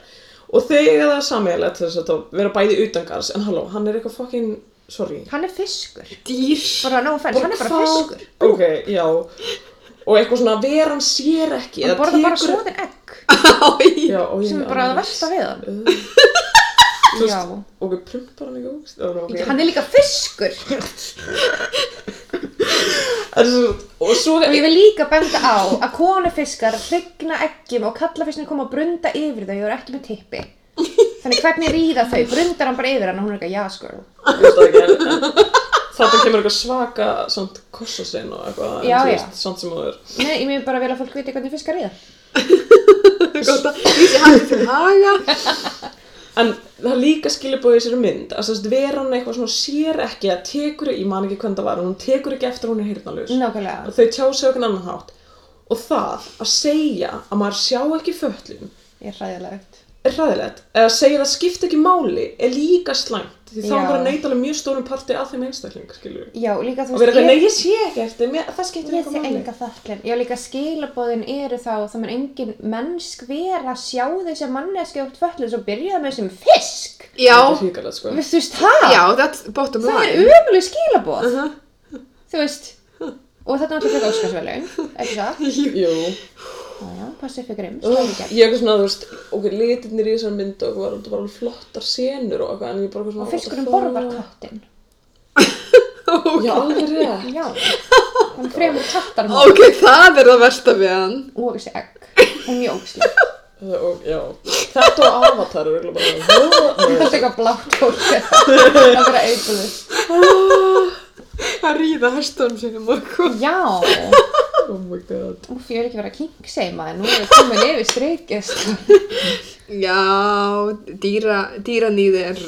Og eiga það sammeðilegt þess að vera bæði utangars, en halló, hann er eitthvað fokkin, sorry. Hann er fiskur. Dýr. Bara no offense, hann er bara fiskur. Ok, já. Og eitthvað svona, veran sér ekki. Hann eða borða bara svoðin egg. Já, ég Sem er bara það versta við hann. Já. Og við prumpar hann ekki. Hann er líka fiskur. Og svo, Og ég vil líka benda á að konufiskar hrygna eggjum og kallafiskin koma að brunda yfir þau og eru ekki með tippi. Þannig hvernig ríða þau? Brundar hann bara yfir hann og hún er eitthvað, já, sko. Það en, en þarna kemur eitthvað svaka samt kossasinn og eitthvað, en Já, þú já. veist, samt sem þú er. Nei, ég myndi bara vilja að fólk viti hvernig fiskar ríða. Gott að vísi hann til haga. En það er líka skilabóð í þessari mynd að þess að veran eitthvað svona sér ekki að tekur, ég man ekki hvernig það var, en hún tekur ekki eftir hún er heyrnalaus. Nákvæmlega. Og þau tjá sig okkur annan hátt. Og það að segja að maður sjá ekki föllum er hræðilegt. Hræðilegt. Eða að segja að það skipta ekki máli er líka slæmt. Því þá er bara neitalega mjög stórum parti af þeim einstakling, skilur. Já, líka þú eitthvað, nei ég sé ekki eftir, mér, það skiptir Ég eitthvað sé máli. enga þakklen. Já, líka skilabóðin eru þá, það er engin mennsk vera að sjá þessi manneski átt föllið svo byrjaði með þessum fisk. Já, er sko. Þú veist, það? já, Það er umulig skilabóð. Uh-huh. Þú veist. Og þetta er náttúrulega Óskarsvöluðin, ekki það? Jú. Já, Pacific Rim, ég er svona, þú veist, ok, litirnir í þessar myndu og það var alveg flottar senur og eitthvað, en ég bara svona... Og fiskurinn borðar köttin. Já, alveg rétt. Já, hann fremur kattar Ok, það er það versta við hann. og þessi egg. Og, já, Þetta og Avatar er bara Það er eitthvað blátt fólk Það er bara eitthvað Að ríða og hvað. Já, Oh my god úf, ég er ekki verið að kinkseima en nú er við komin yfir streikið sko. Já, dýra, dýranýði er,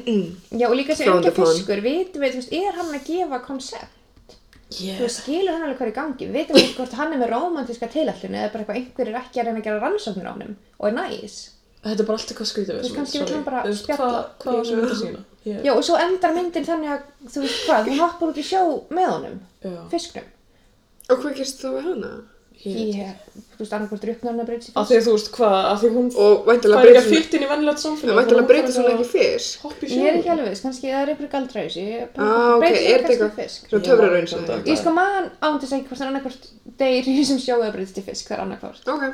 um, Já, og líka sem upon. fiskur, vitum við, þú veist, er hann að gefa konsept? Þú yeah. veist, skilur hann alveg hvað er í gangi? Við vitum við hvort hann er með rómantíska tilallinu eða bara eitthvað einhver er ekki að reyna að gera rannsóknir á honum og er næs. Þetta er bara allt eitthvað skrítið við Þú veist, hann Þú. Hvað sem þetta sína? Ég- Já, og svo endar myndin þannig að, þú veist hvað, hún hoppar út í sjó með honum, Já. fisknum. Og hvað gerst þá við hana? Ég- þú veist, annarkvort ruknar hann að breyta sér Af því að þú veist hvað, af því hún fær ekki að fyllt inn í vennilegt samfélag Það væntalega breytir svona ekki fyrst. Ég er ekki alveg viss, kannski það er í þessu, ég Ah, er sér þetta kannski eitthvað fisk. svona töfraraun sem það? Ég sko man ándis ekki hvort hann annarkvort deyr í þessum sjó eða breytist í fisk, það er annarkvort. Ok,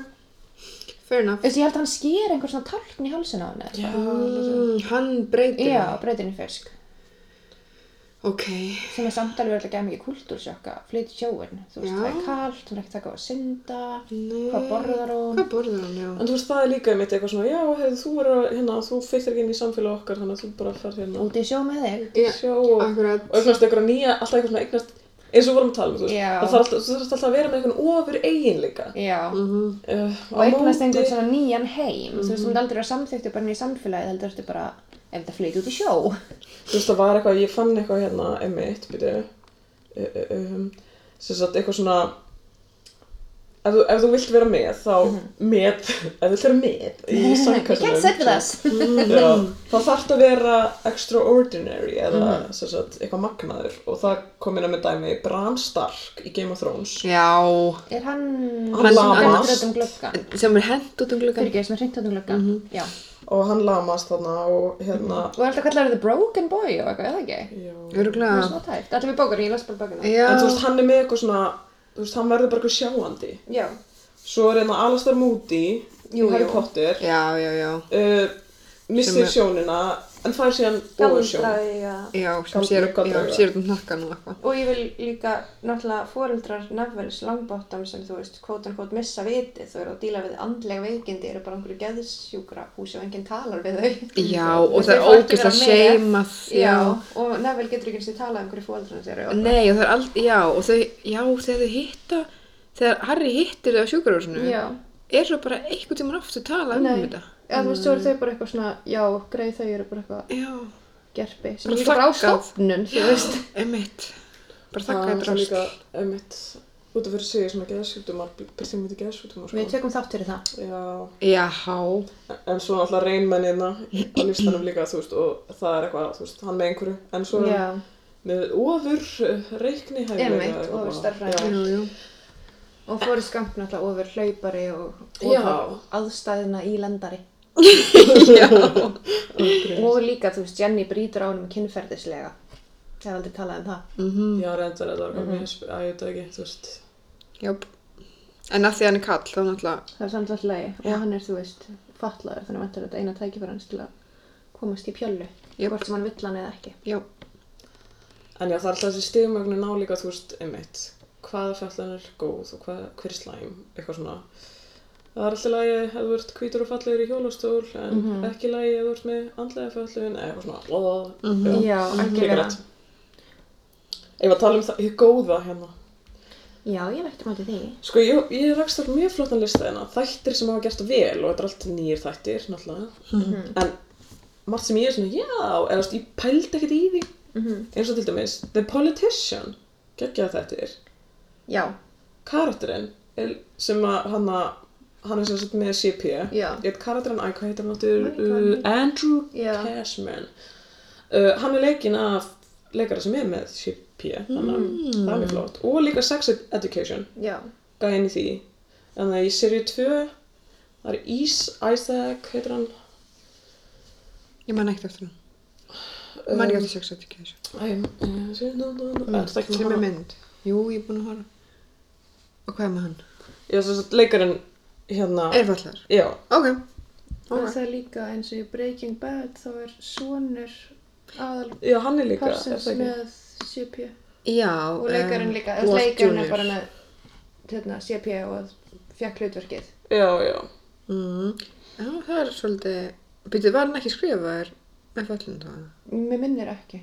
fair enough. Þú veist, ég held að hann sker einhver svona tálkn í hálsina á. Mm, hann breytir. Já, breytir henni í fisk. Ok, Sem er samt alveg öll að gefa mikið kultúrsjökka, flyt í sjóin. Þú veist, það er kalt, hún er ekki taka á að synda, nei. hvað borðar hún. Hvað borðar já? En þú veist, það er líka einmitt eitthvað svona, já, hefur þú verið að, hérna, þú fylgir ekki inn í samfélag okkar, þannig að þú bara fer hérna Úti í sjó með þig. Sjó og, akkurat. og eitthvað nýja, alltaf eitthvað svona eignast, eins og vorum að tala um, þú veist, það þarf alltaf, þú þarf alltaf að vera með eitthvað ofur eiginleika. Já. Mhm. Uh, Og eignast einhvern svona nýjan heim. Þú veist, þú myndi aldrei vera samþyktu bara inn í samfélagið, heldur þetta bara, ef þetta flyt út í sjó. Þú veist, það var eitthvað, ég fann eitthvað hérna, einmitt, byrju, uh, um, sem sagt, eitthvað svona, ef þú, ef þú vilt vera með, þá með, ef þú vilt vera með í. Já, þá þarf að vera extraordinary eða sem sagt, eitthvað magnaður og það kom inn að með dæmi Bran Stark í Game of Thrones Já, Er hann... Hann sem lamast. um sem er hent út um ekki, sem er hreint út um gluggan. Já. og hann lamast þarna og hérna Og er alltaf kallar The Broken Boy og eitthvað, eða ekki? já. Það er svona tæft. Þetta er við bókur, ég las bara bókina. Já. en þú veist hann er með eitthvað svona þú veist hann verður bara eitthvað sjáandi Já. svo er hérna Alastar Moody Harry jú. Potter Já, já, já. uh, missir sjónina en fær síðan ofursjón Galdraði, já. Sem sér, um hnakkan og eitthvað. Og ég vil líka, náttúrulega, foreldrar Nevels langbóttam sem, þú veist, kvót and kvót missa vitið, þú eru að díla við andlega veikindi, eru bara einhverju geðsjúkra húsi og enginn talar við þau. Já, og það er með. seimað. Já, og Nevel getur ekki eins og talað um hverju fóreldrarna sér. og- Nei, og það er aldrei, já, og þau, já, þegar þau hitta, þegar Harry hittir þau á sjúkarhúsinu, Já. er svo bara einhvern tímann oft að tala um þetta. Já, þú veist, svo eru þau bara eitthvað svona, já, greið þau eru bara eitthvað Já, gerpi, sem er líka bara á stofnun, þú veist. einmitt. Bara þakka þetta það líka einmitt út af fyrir sig svona geðsjúkdómar byrjum við til geðsjúkdómar Við tökum þátt fyrir það. já. Já, En svo náttúrulega reynmennina á listanum líka, þú veist, og það er eitthvað, þú veist, hann með einhverju, en svo Já, með ofur uh, reikni Einmitt, ofur jú. og Forrest Gump náttúrulega ofur hlaupari og ofur aðstæðina í lendari. Og líka, þú veist, Jenny brýtur á honum kynferðislega. Ég hef aldrei talað um það. Mhm. Já, reyndar þetta var mjög, sp- að ég það ekki, þú veist. Jáp. En að því hann er kall, þá náttúrulega, Það er samt alltaf lagi. Og hann er, þú veist, fatlaður, þannig að þetta eina tækifæri hans til að komast í pjöllu. Jöp. Hvort sem hann vill hann eða ekki. já, En já, það er alltaf þessi stigmögnu ná líka, þú veist, einmitt, hvaða fjallan er góð og hvað, hver er slæm, eitthvað svona. Það er alltaf lagi ef þú ert hvítur og fallegur í hjólastól, en Mhm. ekki lagi ef þú ert með andlega fallun, eða eitthvað svona. Oh, Mhm. Já, algjörlega. Ef að tala um það, ég góða hérna. Já, ég veit um þetta því. Sko, ég, ég rakst þar mjög flottan lista hérna, þættir sem hafa gert vel og þetta er allt nýjir þættir, náttúrulega. Mhm. En margt sem ég er svona, já, eða þú veist, ég pældi ekkert í því. Mhm. Eins og til dæmis, The Politician, geggjað þættir. Já, Karakterinn er sem að hann að, hann er sem sagt með CP. Ég heit karakterinn, æ, hvað heitir hann áttur? Uh, Andrew Já. Cashman. Uh, hann er leikinn af leikara sem er með CP, þannig að það er mjög flott. Og líka Sex Education já. gæðin í því þannig að í serið 2 það er Is Isaac heitir hann ég man ekkert eftir hann. Ég man ekki eftir sex education. Æ, sé- nú, nú, nú, er það ekki Sem með er mynd. Jú, ég er búin að horfa. Og hvað er með hann? Já, þess að leikarinn hérna Er fallar. Já, Ok. Og Ok. það er líka eins og í Breaking Bad þá er sonur aðal já, hann er líka Parsons með CP Já. og leikarinn líka, um, Walt leikarinn er bara með hérna, CP og fekk hlutverkið Já, já Mm. Já, það er svolítið, byrjuð, var hann ekki skrifaður með föllum það? Mér minnir ekki.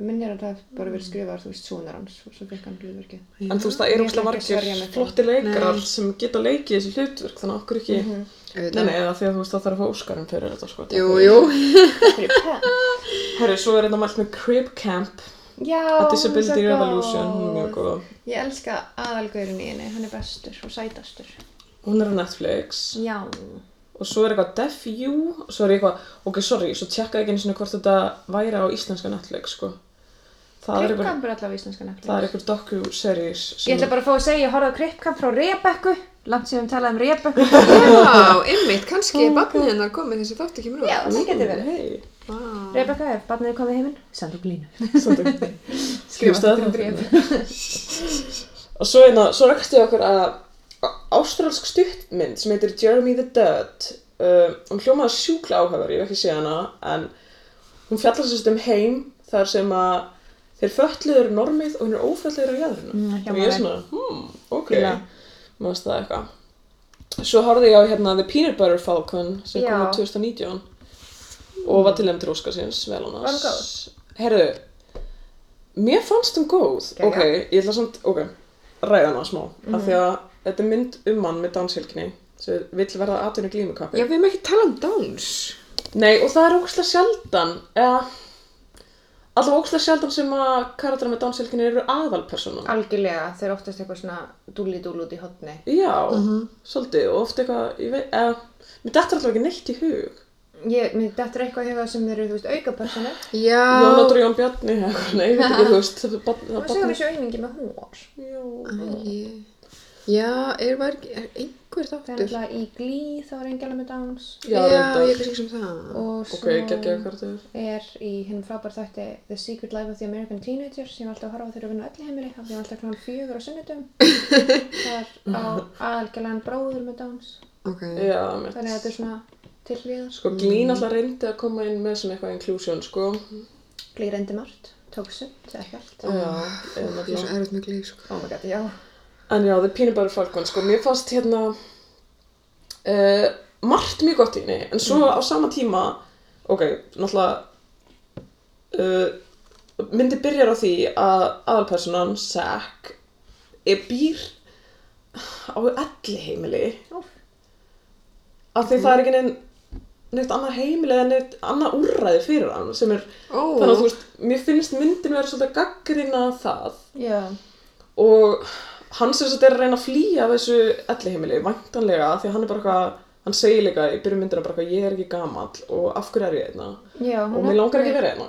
Minnir að það bara verið skrifaðar, þú veist, sonur hans og svo fekk hann hlutverkið. En þú veist, það eru sverja margir flotti leikarar Nei. sem geta leikið þessi hlutverk, þannig að okkur ekki... Mhm. Nei, nei, eða því að þú veist, það þarf að fá Óskarinn fyrir þetta, sko. Jú, jú. Herri, svo er þetta mælt með Crib Camp, Já, A hún er Disability Revolution, hún er mjög góð. Ég elska aðalgaurin í henni, hann er bestur og sætastur. Hún er á Netflix. Já. Og svo er eitthvað Deaf You, og svo er eitthvað, ok, sorry, svo tjekkaði ekki einu sinni hvort þetta væri á íslenska Netflix, sko. Er Krippkamp er allavega íslenska Netflix. það er eitthvað docu-series Ég ætla bara að fá að segja, ég horfði á Krippkamp frá Rebekku, langt sem við talaðum um Rebekku. Já, einmitt, kannski er barnið hennar komið þessi þáttu kemur Já, það getur verið. Hei, Wow. Rebekka, ef barnið er komið heiminn, sendu glínu. svolítið. Skrifa Skrifstu þetta um það? bréf. Og svo, einna, svo rekstu ég okkur að ástralsk stuttmynd sem heitir Jeremy the Dirt uh, hún hljómaði sjúkla áhugaður, ég hef ekki séð hana en hún fjallar sérst um heim þar sem að þeir fötluður normið og hún er ófötluður á jæðrinu Mm, og ég er svona, hmm, ok maður veist það eitthvað svo horfði ég á hérna The Peanut Butter Falcon sem kom út 2019 og var tilnæmt til Óskarsins vel hún góð? Herðu, mér fannst hún góð Jæja. ok, ég ætla samt, ok ræða hana smá, Mhm. af því að þetta er mynd um mann með danshilkni sem vill verða atvinni glímukappi Já, við erum ekki tala um dans. Nei, og það er ógslag sjaldan eða allavega ógslag sjaldan sem að karakterar með danshilkni eru aðalpersonan Algjörlega, þeir eru oftast eitthvað svona dúli-dúl út í hotni. Já, Mhm. svolítið og oft eitthvað, ég veit, eða mér dettur alltaf ekki neitt í hug Ég, mér dettur eitthvað í huga sem eru, þú veist, aukapersonur. Já. Jónótur Jón Bjarni, eða eitthvað, nei, ég veit ekki, þú veist það er er barni- þessu auðmingi með hór. Já, Já, er, var, er einhver Það er þáttur? náttúrulega í glí, þá er engjöla með Downs. Já, Já, ég er kannski sem það. Og svo þetta er í hennum frábær þætti The Secret Life of the American Teenagers sem ég var alltaf að horfa á þegar að vinna á öllu heimili af því ég var alltaf kláðan fjögur á sunnudum það er á aðalgjalan bróður með Downs. Ok. Já, mitt þannig að þetta er svona til hliðar. Sko, Glín alltaf reyndi að koma inn með svona eitthvað inclusion, sko. Glý reyndi margt, tók sumt, eða ekkert. Já, Ég eða er sko. Oh my god, já En já, The Peanut Butter Falcon, sko, mér fannst hérna uh, margt mjög gott í henni, en svo á sama tíma, ok, náttúrulega uh, myndi byrjar á því að aðalpersonan, Zack, er býr á elli heimili. Úff. af því það er ekki neinn neitt annað heimili eða neitt annað úrræði fyrir hann sem er, Ó. þannig að þú veist, mér finnst myndin vera svolítið gaggrina það. Já, og þetta er að reyna að flýja af þessu elliheimili, væntanlega, því hann er bara eitthvað, hann segir líka í byrjun myndina bara eitthvað, ég er ekki gamall og af hverju er ég einna já og mér langar ekki að vera einna.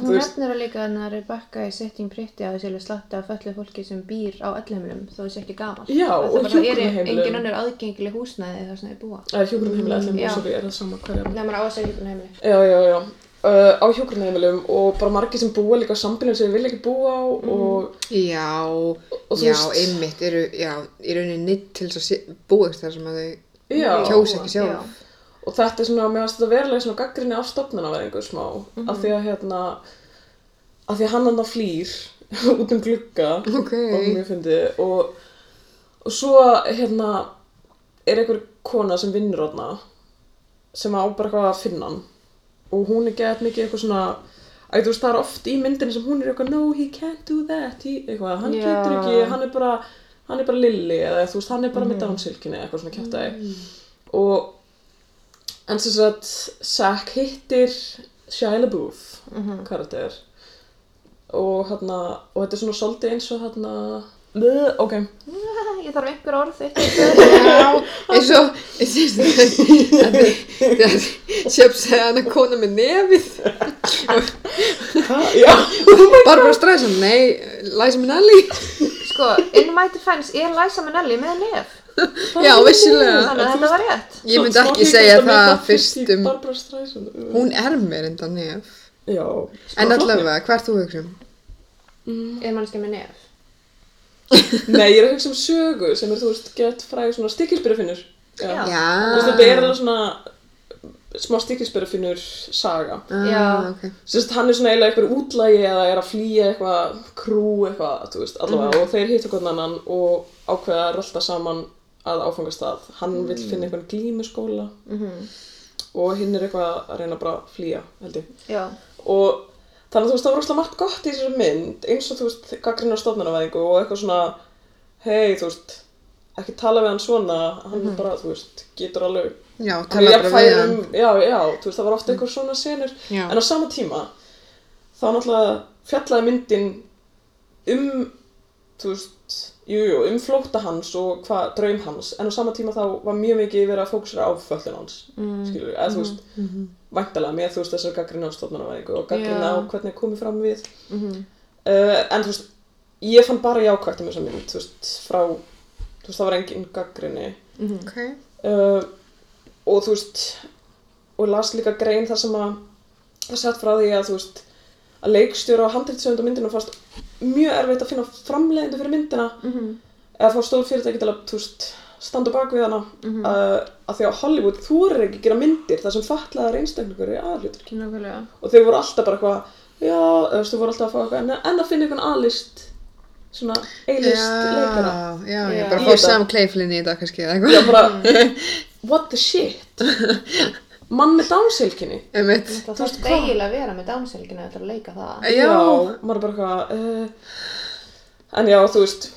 Hún nefnir að líka að Rebecca í Setting Pretty að þessi slatta föllu fólki sem býr á öllheimilum þó þessi ekki gamal Já, það er engin önnur aðgengileg húsnæði þar sem búa. Það er hjúgrunheimili Já. allir, sorry, er það sama er. Hjúkrunarheimili. Já, já, já. Uh, á hjúgrunheimilum og bara margir sem búa líka á sambílum sem við vilja ekki búa á og, Já, og þú já, veist, einmitt eru, já, í rauninni nýtt til þess að ekki þar sem að þau já, kjósa ekki sjálf. Já. og þetta er svona, mér finnst þetta verulega svona gaggrinni af stofnanaverðingu smá, af því að hérna, af því að hann hann flýr út um glugga Ok. og mér fyndi og, og svo hérna er einhver kona sem vinnur þarna sem á bara eitthvað að finna hann og hún er gett mikið eitthvað svona að þú veist það er oft í myndinni sem hún er eitthvað no he can't do that. He, eitthvað, hann Já. getur ekki, hann er bara hann er bara lilli eða þú veist hann er bara með downsilkinni eitthvað svona kjátaði og en sem sagt Zack hittir Shia LaBeouf karakter. Og hérna og þetta er svona svolítið eins og hérna ok, Ég þarf einhver orð eitt Já, eins og, Sjöp segja hann að kona með nefið. já. Barbara Streisand, nei, Liza Minnelli. Sko, in my defense er Liza Minnelli með nef? Já, vissulega. Þannig að þetta var rétt. Ég myndi ekki segja það að fyrst um, hún er með enda nef. já, En allavega, hvað er þú að hugsa um? Er mannski með nef nei, ég er að hugsa um sögu sem er, þú veist, gett fræg svona stikkilspyrafinnur já. Já. Já. þú veist, þetta er alveg svona smá stikkilspyrafinnur saga Já. Ah, ok. Sérst, hann er svona eiginlega eitthvað útlægi eða er að flýja eitthvað krú eitthvað, þú veist, allavega og þeir hitta hvernig annan og ákveða að rölda saman að áfangastað hann Mm. vill finna einhvern glímuskóla Mhm. og hinn er eitthvað að reyna bara að flýja held ég Já. og þannig að þú veist það var rosalega margt gott í þessari mynd eins og þú veist gaggrinn á stofnanavæðingu og eitthvað svona hei þú veist ekki tala við hann svona hann bara þú veist getur alveg Já, tala bara við hann. já já þú veist það var ofta eitthvað svona senur Já. en á sama tíma þá náttúrulega fjallaði myndin um þú veist jú, jú, um flóta hans og hvað draum hans en á sama tíma þá var mjög mikið verið að fókusera á föllin hans mm. skilur, eða þú veist Mhm. væntalega með þú veist þessar gaggrina á stofnanavæðingu og gaggrina Já. á hvernig komið fram við Mhm. uh, en þú veist ég fann bara jákvægt um þessa mynd þú veist frá þú veist það var engin gaggrinni Mhm. Ok. uh, og þú veist og las líka grein þar sem að það sett frá því að þú veist að leikstjóra og handritsöfund á myndina fannst mjög erfitt að finna framleiðindu fyrir myndina Mhm. eða fá stór fyrirtæki til að standa bak við hana Mhm. uh, að því að Hollywood þorir ekki að gera myndir þar sem fatlaðar einstaklingur er Nákvæmlega. og þau voru alltaf bara eitthvað já, þau voru alltaf að fá eitthvað en, en að finna einhvern A-list svona A-list leikara Já, já, bara fá. Sam Claflin í þetta kannski já, bara, what the shit mann með dánsilkinni Einmitt. Það Þú veist þarf hvað? eiginlega að vera með dánselgina til að leika það. Já. maður er bara eitthvað uh, en já, þú veist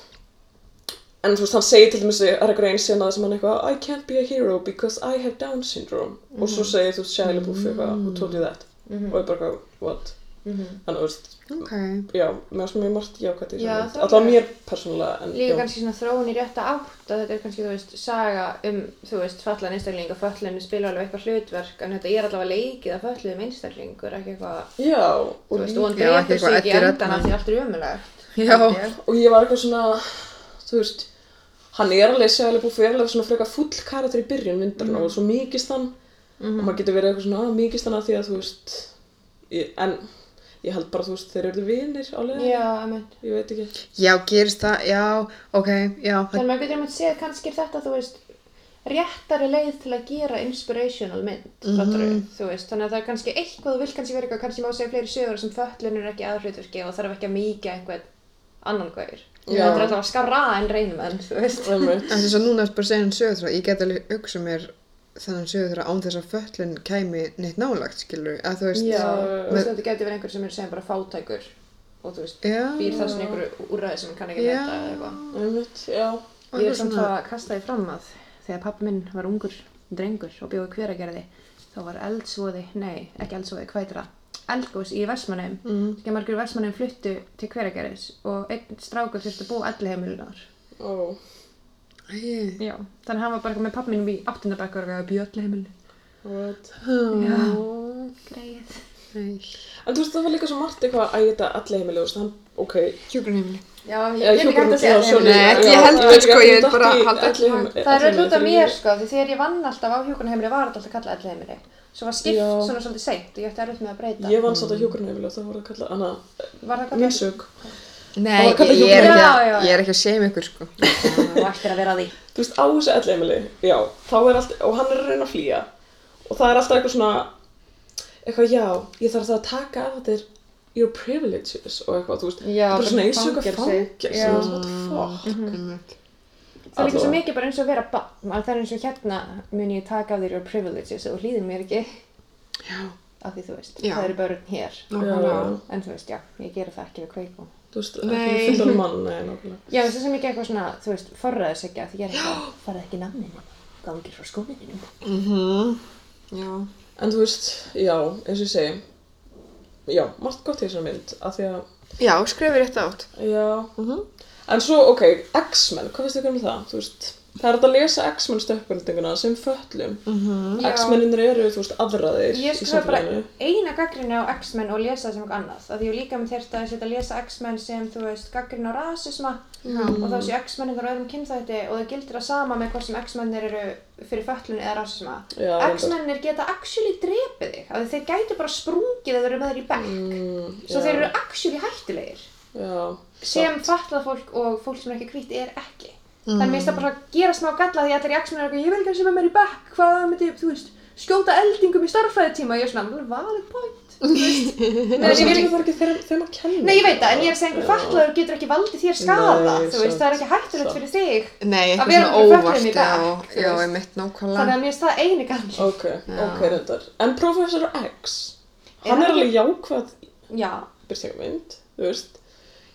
en þú veist, hann segir til dæmis að er eitthvað einn sena sem hann eitthvað I can't be a hero because I have Down syndrome og svo segir þú veist, Shia LaBeouf eitthvað who told you that og ég bara eitthvað, what Mhm. þannig, þú veist, Ok. já, mér finnst mjög margt jákvæmt í þessu alltaf mér persónulega en Líka já. kannski svona þróun í rétta átt að þetta er kannski, þú veist, saga um, þú veist, fallan einstakling og föllinu spila alveg eitthvað hlutverk en þetta er allavega leikið að fölluðum einstaklingur, ekki eitthvað, já, þú og, veist, og hann drefur sig ekki endan af því allt er umulegt. Já. og ég var eitthvað svona þú veist hann er alveg Shia LaBeouf er alveg svona frekar full karakter í byrjun myndarinn og svo mikist hann Mhm. og maður getur verið eitthvað svona, að mikist hann að því að þú veist ég, en ég held bara þú veist þeir eru vinir á leiðinni Já, emitt. ég veit ekki Já, gerist það, já, ok, já. Þannig maður getur einmitt séð kannski er þetta, þú veist, réttari leið til að gera inspirational mynd, mm Mhm. þú veist, þannig að það er kannski eitthvað, þú vilt kannski vera eitthvað, kannski má segja fleiri sögur sem föllin er ekki aðhlutverki og þarf ekki að mýkja einhvern annan. Já. Þetta er alltaf að skarra en reynum en, þú veist. Þess að núna ertu bara að segja hann sögur þrá, ég get alveg hugsa mér þennan sögur þrá án þess að föllin kæmi neitt nálagt, skilur, að þú veist. Já, þú veist, þetta getur verið einhver sem er sem bara fátækur og þú veist, Já. býr þess vegna einhverju úrræði sem hann kann ekki Já. meta eða eitthvað. Ég er samt svona- að kasta því fram að þegar pappi minn var ungur drengur og bjóði hveragerði þá var eldsvoði, nei, ekki eldsvoði, hvað heitir það? Eldgós í Vestmannheim. Mm. Þegar margur Vestmannheim fluttu til hveragerðis og einn strákur þurfti að búa elli heimilunar. Já. Þannig að hann var bara eitthvað með pappi minn í áttundabæk og að heimilu. what Já. Greið. nei. en þú veist það var líka svo margt eitthvað að veist hann, ok Hjúgrunheimili. Já, ég Já, get ekki hægt að segja já, ég held veit það, ekki, sko, ég datt bara ekki heim- Það er öll út af mér sko, því þegar ég vann alltaf á hjúkunarheimili var þetta alltaf kallað elli heimili. Svo var skipt svona svolítið seint og ég ætti erfitt með að breyta. ég, vann satt það Var það Nei, Það var ég, ég, er ekki Já, já, ég er ekki að segja mig ykkur, sko. Þú ættir að vera að því. þú veist, á þessu elleimili, já, þá er allt, og hann er að reyna að flýja og það er alltaf eitthvað svona, eitthvað, já, ég þarf það að taka af þetta er your privileges og eitthvað, þú veist, Já, bara svona eins og eitthvað fangelsi, Já. og what the fuck. Einmitt. Það er líka svo mikið bara eins og að vera barn, að það er eins og hérna mun ég taka af þér your privileges og hlýðir mér ekki Já, af því þú veist, Já. það eru börn hér. Já. En þú veist, já, ég gera það ekki við kveikum. Þú veist, ekki fullorðin mann, nei, nákvæmlega. Já, þess að sem ekki eitthvað svona, þú veist, forræðisegja, því ég er eitthvað, farið ekki namninu, gangir frá skómininu. Mhm. Já. En þú veist, já, eins og ég segi, já, margt gott í þessari mynd, af því að, Já, skrifir rétt átt. já, Mhm. en svo, ok, X-Men, hvað finnst þið um það, þú veist, það er að lesa X-Men stökkvöldinguna sem föllum, Mhm. Já. X-meninir eru, þú veist, aðraðir Ég í bara samfélaginu. eina gaggrinni á X-Men og lesa það sem eitthvað annað. Því ég líka með þérst að setja að lesa X-Men sem, þú veist, gaggrinni á rasisma og þá séu X-mennin þar öðrum kynþætti og það gildir það sama með hvort sem X-mennir eru fyrir föllun eða rasisma. X-mennir geta actually drepið þig. Þeir gætu bara sprungið þeir eru með þér í bekk. Mm, Svo þeir eru actually hættulegir. Já, Sem satt. fallað fólk og fólk sem er ekki hvítt er ekki. Þannig mér finnst það bara að gera smá galla því að allir í X-menn er eitthvað, ég vil ekki að sem er mér í bekk, hvað myndi, þú veist, skjóta eldingum í starffræðitíma og ég er svona, alveg valid point þú veist. En Meðan ég það vil er ekki þeim, þeim að kenna. Nei, ég veit það, en ég er að segja einhver fatlaður getur ekki valdið þér skada, Nei, þú veist, það er ekki hættulegt sant. fyrir þig. Nei, Að vera með óvart, fötluðum í já, bekk, þú já, veist. ég mitt Þannig að mér finnst það eini gall. Ok, Já. ok, reyndar. En Professor X, hann hann alveg jákvæð Já, byrtingamynd, þú veist.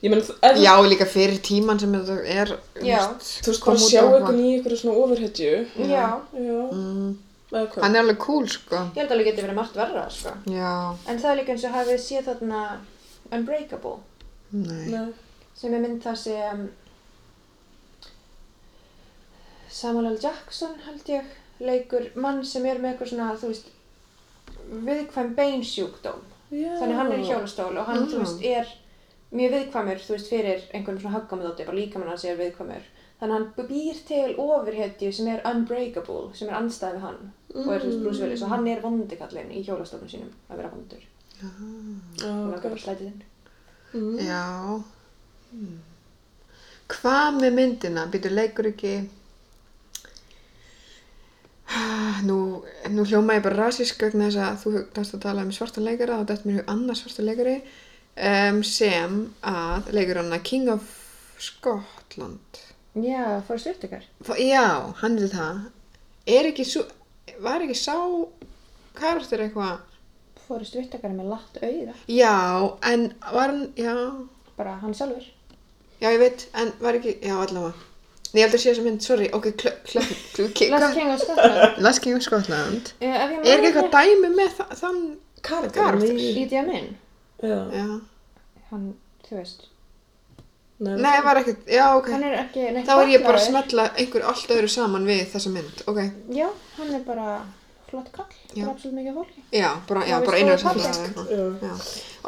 Ég menn, ef Já, líka fyrir tíman sem þetta er, Já. þú veist, bara sjá eitthvað. í einhverju svona ofurhetju. já, Já, Mm, hvað? hann er alveg cool, sko. ég held alveg getur verið margt verra, sko. Já, En það er líka eins og hafið séð þarna Unbreakable, nei. Nei. sem er mynd það sem Samuel L. Jackson, held ég, leikur mann sem er með eitthvað svona, þú veist, viðkvæm beinsjúkdóm. Já. Þannig hann er í hjólastól og hann, Mm. þú veist, er mjög viðkvæmur, þú veist, fyrir einhvern svona höggamöðóti, bara líkamann hans er viðkvæmur. Þannig hann býr til ofurhetju sem er unbreakable, sem er andstæð við hann og er veist Bruce Willis og hann er vondikallinn í hjólastólum sínum að vera vondur. Já, Og ok. það bara slætið inn. Mm. Já. Hmm. Hvað með myndina? Býtur leikur ekki... Nú, nú hljóma ég bara rasísk vegna þess að þú gæst að tala um svartan leikara og þetta er mér annars svartan leikari um, sem að leikur hann að King of Scotland. Já, Forrest Whitaker. F- Já, hann er það. Er ekki svo, var ekki sá karakter eitthvað? Whitaker er með latt auða. Já, en var hann, já, Bara hann sjálfur. Já, ég veit, en var ekki, já, allavega. Nei, ég held að sé þessa mynd, sorry, ok, Last King of Scotland. Last King of Scotland. Uh, Er ekki eitthvað dæmi með þa þann, Karakter. Karakter. Nei. Já. já. hann, þú veist, Nei, var ekkert, já, ok. hann er ekki neitt Þá er ég bara að smetla einhver allt öðru saman við þessa mynd, ok. Já, hann er bara flott kall, Já. bara absolutt mikið fólki. Já, bara, já, bara einu það. Já. Já.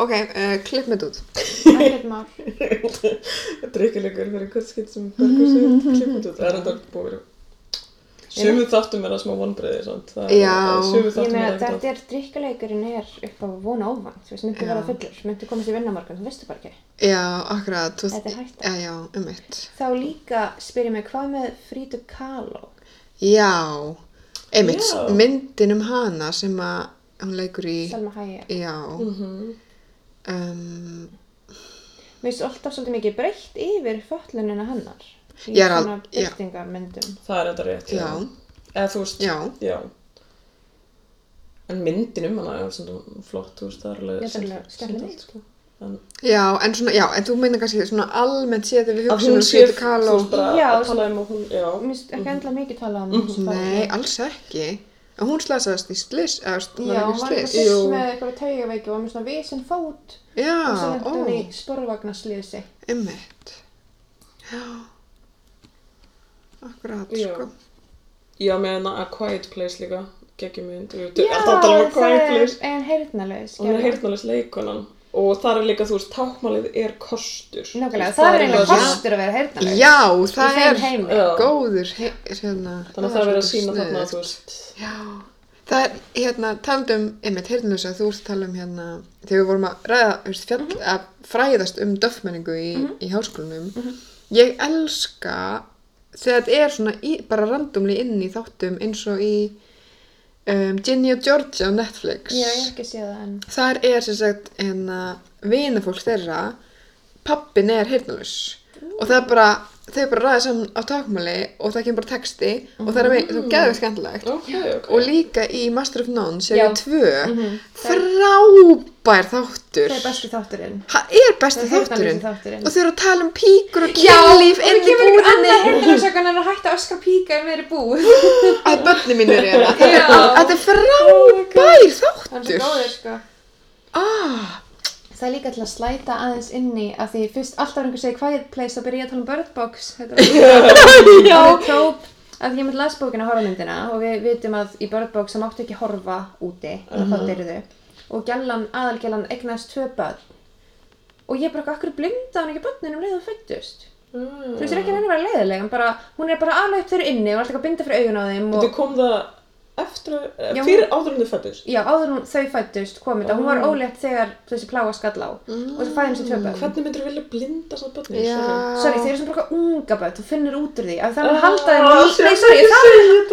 Ok, uh, klipp með út. Ekkert mál. Drykkilegur fyrir hvern skitt sem börgur sig klipput út. Það er enda búið að. Sumu þáttum er það smá vonbreiði, þetta er drikkaleikurinn er upp á vona óvand, þú veist, myndi vera fullur, myndi komast í vinnamorgun, þú veistu bara ekki. Já, akkurat. Þetta er hægt. Já, já, um. Þá líka spyr ég mig, hvað með Frida Kahlo? Já, einmitt, Já. myndin um hana sem að hún leikur í, Selma Hayek. já, Mhm. um, Mér finnst alltaf svolítið mikið breytt yfir föllunina hennar. Í Ég er svona já. byrtingarmyndum. Það er þetta rétt, já. já, Eða þú veist, já, já. En myndin um hana er svona flott, þú veist, það er alveg alveg skemmtileg skemmtilegt, sko. En já, en svona, já, en þú meina kannski svona almennt séð þegar við að hún um sé, Frida þú Kahlo. veist, bara Já, að tala um að hún, finnst ekki endla mikið talað um þessu Nei, fallinu. alls ekki. En hún slasaðist í slis, eða Já, hún var eitthvað slis. með eitthvað taugaveiki og var með svona vísin fót Já, og svo lenti hún í ó, sporvagnarslýðsi. einmitt. Já, akkurat, Já. sko. Já, með hana A Quiet Place líka, geggjumynd. Við Já, um A það Quiet er Place. en heyrnalaus. Hún er heyrnalist leikonan og það er líka, þú veist, tákmálið er kostur. Nákvæmlega, Þú veist, það er sem- kostur að vera heyrnalaus. Já, það er heimi. Já. góður, he- hérna. Þannig að það er verið að sína þarna, þú veist. Já, það er, hérna, talandum, einmitt, þú ert að tala um hérna, þegar við vorum að ræða, þú veist, fjall, Mhm. að fræðast um döffmenningu í, í háskólanum, ég elska þegar þetta er svona í, bara randomli inn í þáttum eins og í um, Ginny og Georgia á Netflix. Já, ég hef ekki séð það en. Þar er sem sagt hérna vinafólk þeirra, pappin er heyrnalus og það er bara, þau bara ræða saman á tákmáli og það kemur bara texti og það er með, þú geður skemmtilegt Ok, ok. og líka í Master of None Já. serið 2 Mhm. frábær þáttur Það er besti þátturinn. hann er besti Það er heyrnarlausi þátturinn þátturinn. og þau eru að tala um píkur og Já, kynlíf og það kemur einhver búðinni annað heyrnarlausakan en að hætta að öskra píka við erum búið. að börni mín er hérna Já. þetta er frábær Það er svo þáttur góður, sko. ah, Það er líka til að slæta aðeins inni að því fyrst alltaf er einhver segir Quiet Place þá byrja ég að tala um Bird Box. Þetta er tróp að ég myndi las bókina horfamyndina og við vitum að í Bird Box það máttu ekki horfa úti þá dyrðu og gælan, aðalgælan eignast tvö börn og ég bara, akkur blinda hann ekki börnin um leið og fættust Mm. þú veist, það er ekki henni að vera leiðileg bara, hún er bara upp þeirra inni og alltaf að binda fyrir augun á þeim og Þetta kom það eftir að, fyrir áður en þau fættust. Já, áður hún þau fættust kom þetta, hún var ólétt þegar þessi plága skall á og svo fæði henni sér tvö börn. Hvernig myndir þú vilja blinda svona börni? Já. Sorry, þeir eru svona bara unga börn, þú finnur út úr því, að það er að Ah, halda þeim á lífi, það,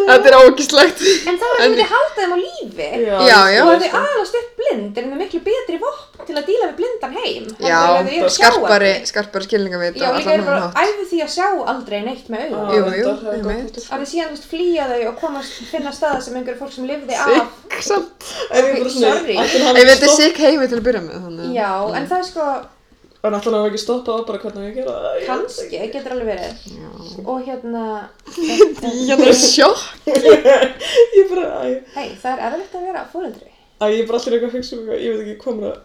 þetta. Er ógislegt. en það er að þið halda þeim á lífi Já, já. og að þið alast upp blind er með miklu betri vopn til að díla við blindan heim Já, að skarpari, skilningavit Já, líka er bara æfi því að sjá aldrei neitt með það er sem einhverju fólk sem lifði af. Sikk samt. Sorry. Ég veit þetta stopp- sikk heimi til að byrja með, þannig. Já, en það er sko, En ætla hann hafa ekki stoppað á bara hvernig ég gera það? Kannski, ekki. getur alveg verið. Já. Og hérna, Ég er sjokk. Ég bara, æ, hei, það er erfitt að vera fóreldri. æ, ég er bara allir eitthvað að hugsa um eitthvað, ég veit ekki hvað mér að,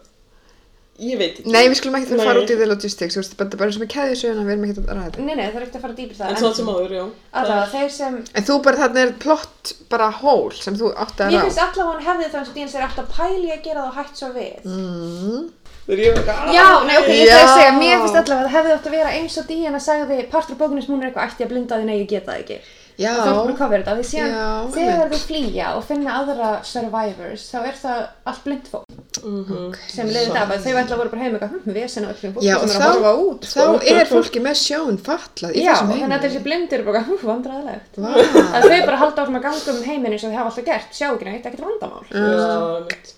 ég veit ekki. Nei, við skulum ekki Nei. fara út í the logistics, þú veist, þetta er bara sem er keðjusöguna, við erum ekki að ræða þetta. Nei, nei, það er ekkert að fara dýpir það. En svona sem áður, já. Allavega, þeir sem, En þú bara, þarna er plott bara hól sem þú átti að rá. finnst allavega hann hefði það eins og dýns er alltaf pæli að gera það og hætt svo við. Mm. Ég Já, nei, ok, ég ætla að segja, mér finnst allavega að það hefði átt að vera eins og Díana sagði partur bókunins hún er eitthvað ætti að blinda því nei, ég geta það ekki. Já. Og það er bara að cover þetta, því síðan Já, þegar einmitt. þau flýja og finna aðra survivors, þá er það allt blind fólk Mhm. sem leiði þetta af að þau ætla að voru bara heim eitthvað, hm, við sinna öllum fólki Já, sem og er að horfa út. þá, þá er fólki með sjón fatlað í Já, þessum og þannig að heimi. þessi blindir eru bara, hm, vandræðilegt. Vá. Að þau bara halda áfram að ganga um heiminn eins og þau hafa alltaf gert, sjá ekki neitt, ekkert vandamál. Já, mitt,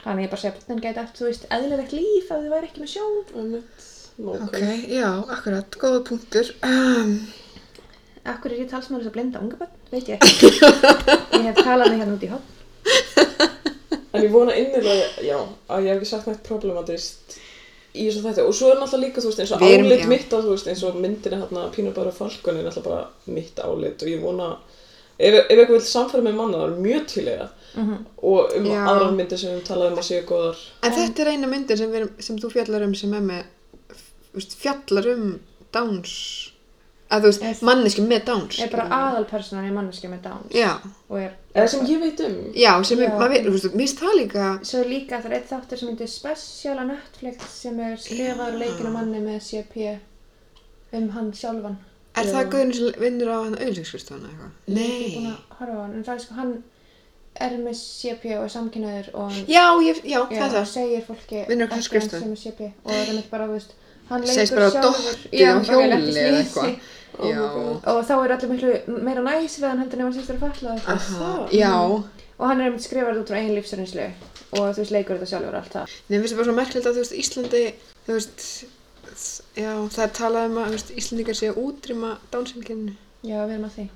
Þannig ég bara segja, bönnin gæti eftir, þú veist, eðlilegt líf ef þau væri ekki með sjón. mitt, Ok, nákvæm. já, akkurat, góða punktur. Um, Akkur er ég talsmaður þess að blinda unga bönn, veit ég ekki. ég hef talað mig hérna út í hótt. En ég vona innilega, já, að ég hef ekki sagt nægt problematist í þessu þætti. Og svo er náttúrulega líka, þú veist, eins og Við erum- álit já. mitt á, þú veist, eins og myndinni hérna Pínu bara falkon er náttúrulega bara mitt álit og ég vona, ef, ef eitthvað vil samfæra með manna, það er mjög til eiga. Og um Já. aðrar myndir sem við talaðum að séu góðar. en þetta er eina myndin sem, við, sem þú fjallar um sem er með, fjallar um Downs, að þú veist, manneski með Downs. Er bara aðalpersonan í manneskja með Downs. Já, Og er, Eða sem ég veit um. já, sem er, maður veit, þú veist, finnst það líka, Svo er líka það er eitt þáttur sem heitir Special á Netflix sem er skrifaður leikinu manni með CP um hann sjálfan. er Já. það guðin sem vinnur á hann auðlýskristofana eitthvað? Ég er ekki búin Nei. að horfa á hann, en það er sko hann er með CP og er samkynnaður og hann Já, ég, já, já, það er það. segir fólki Vinnur á er CP og það er mitt bara, þú veist, hann leikur sjálfur Oh og þá er allir miklu meira næs við hann heldur en ef hann sýstur að falla það? já. og hann er einmitt skrifað út frá eigin lífsreynslu og þú veist, leikur þetta sjálfur allt það Nei, mér finnst það bara svo merkilegt að þú veist, Íslandi, þú veist, já, það er talað um að, Íslandingar sé að útrýma dánsilkinu. já, við erum að því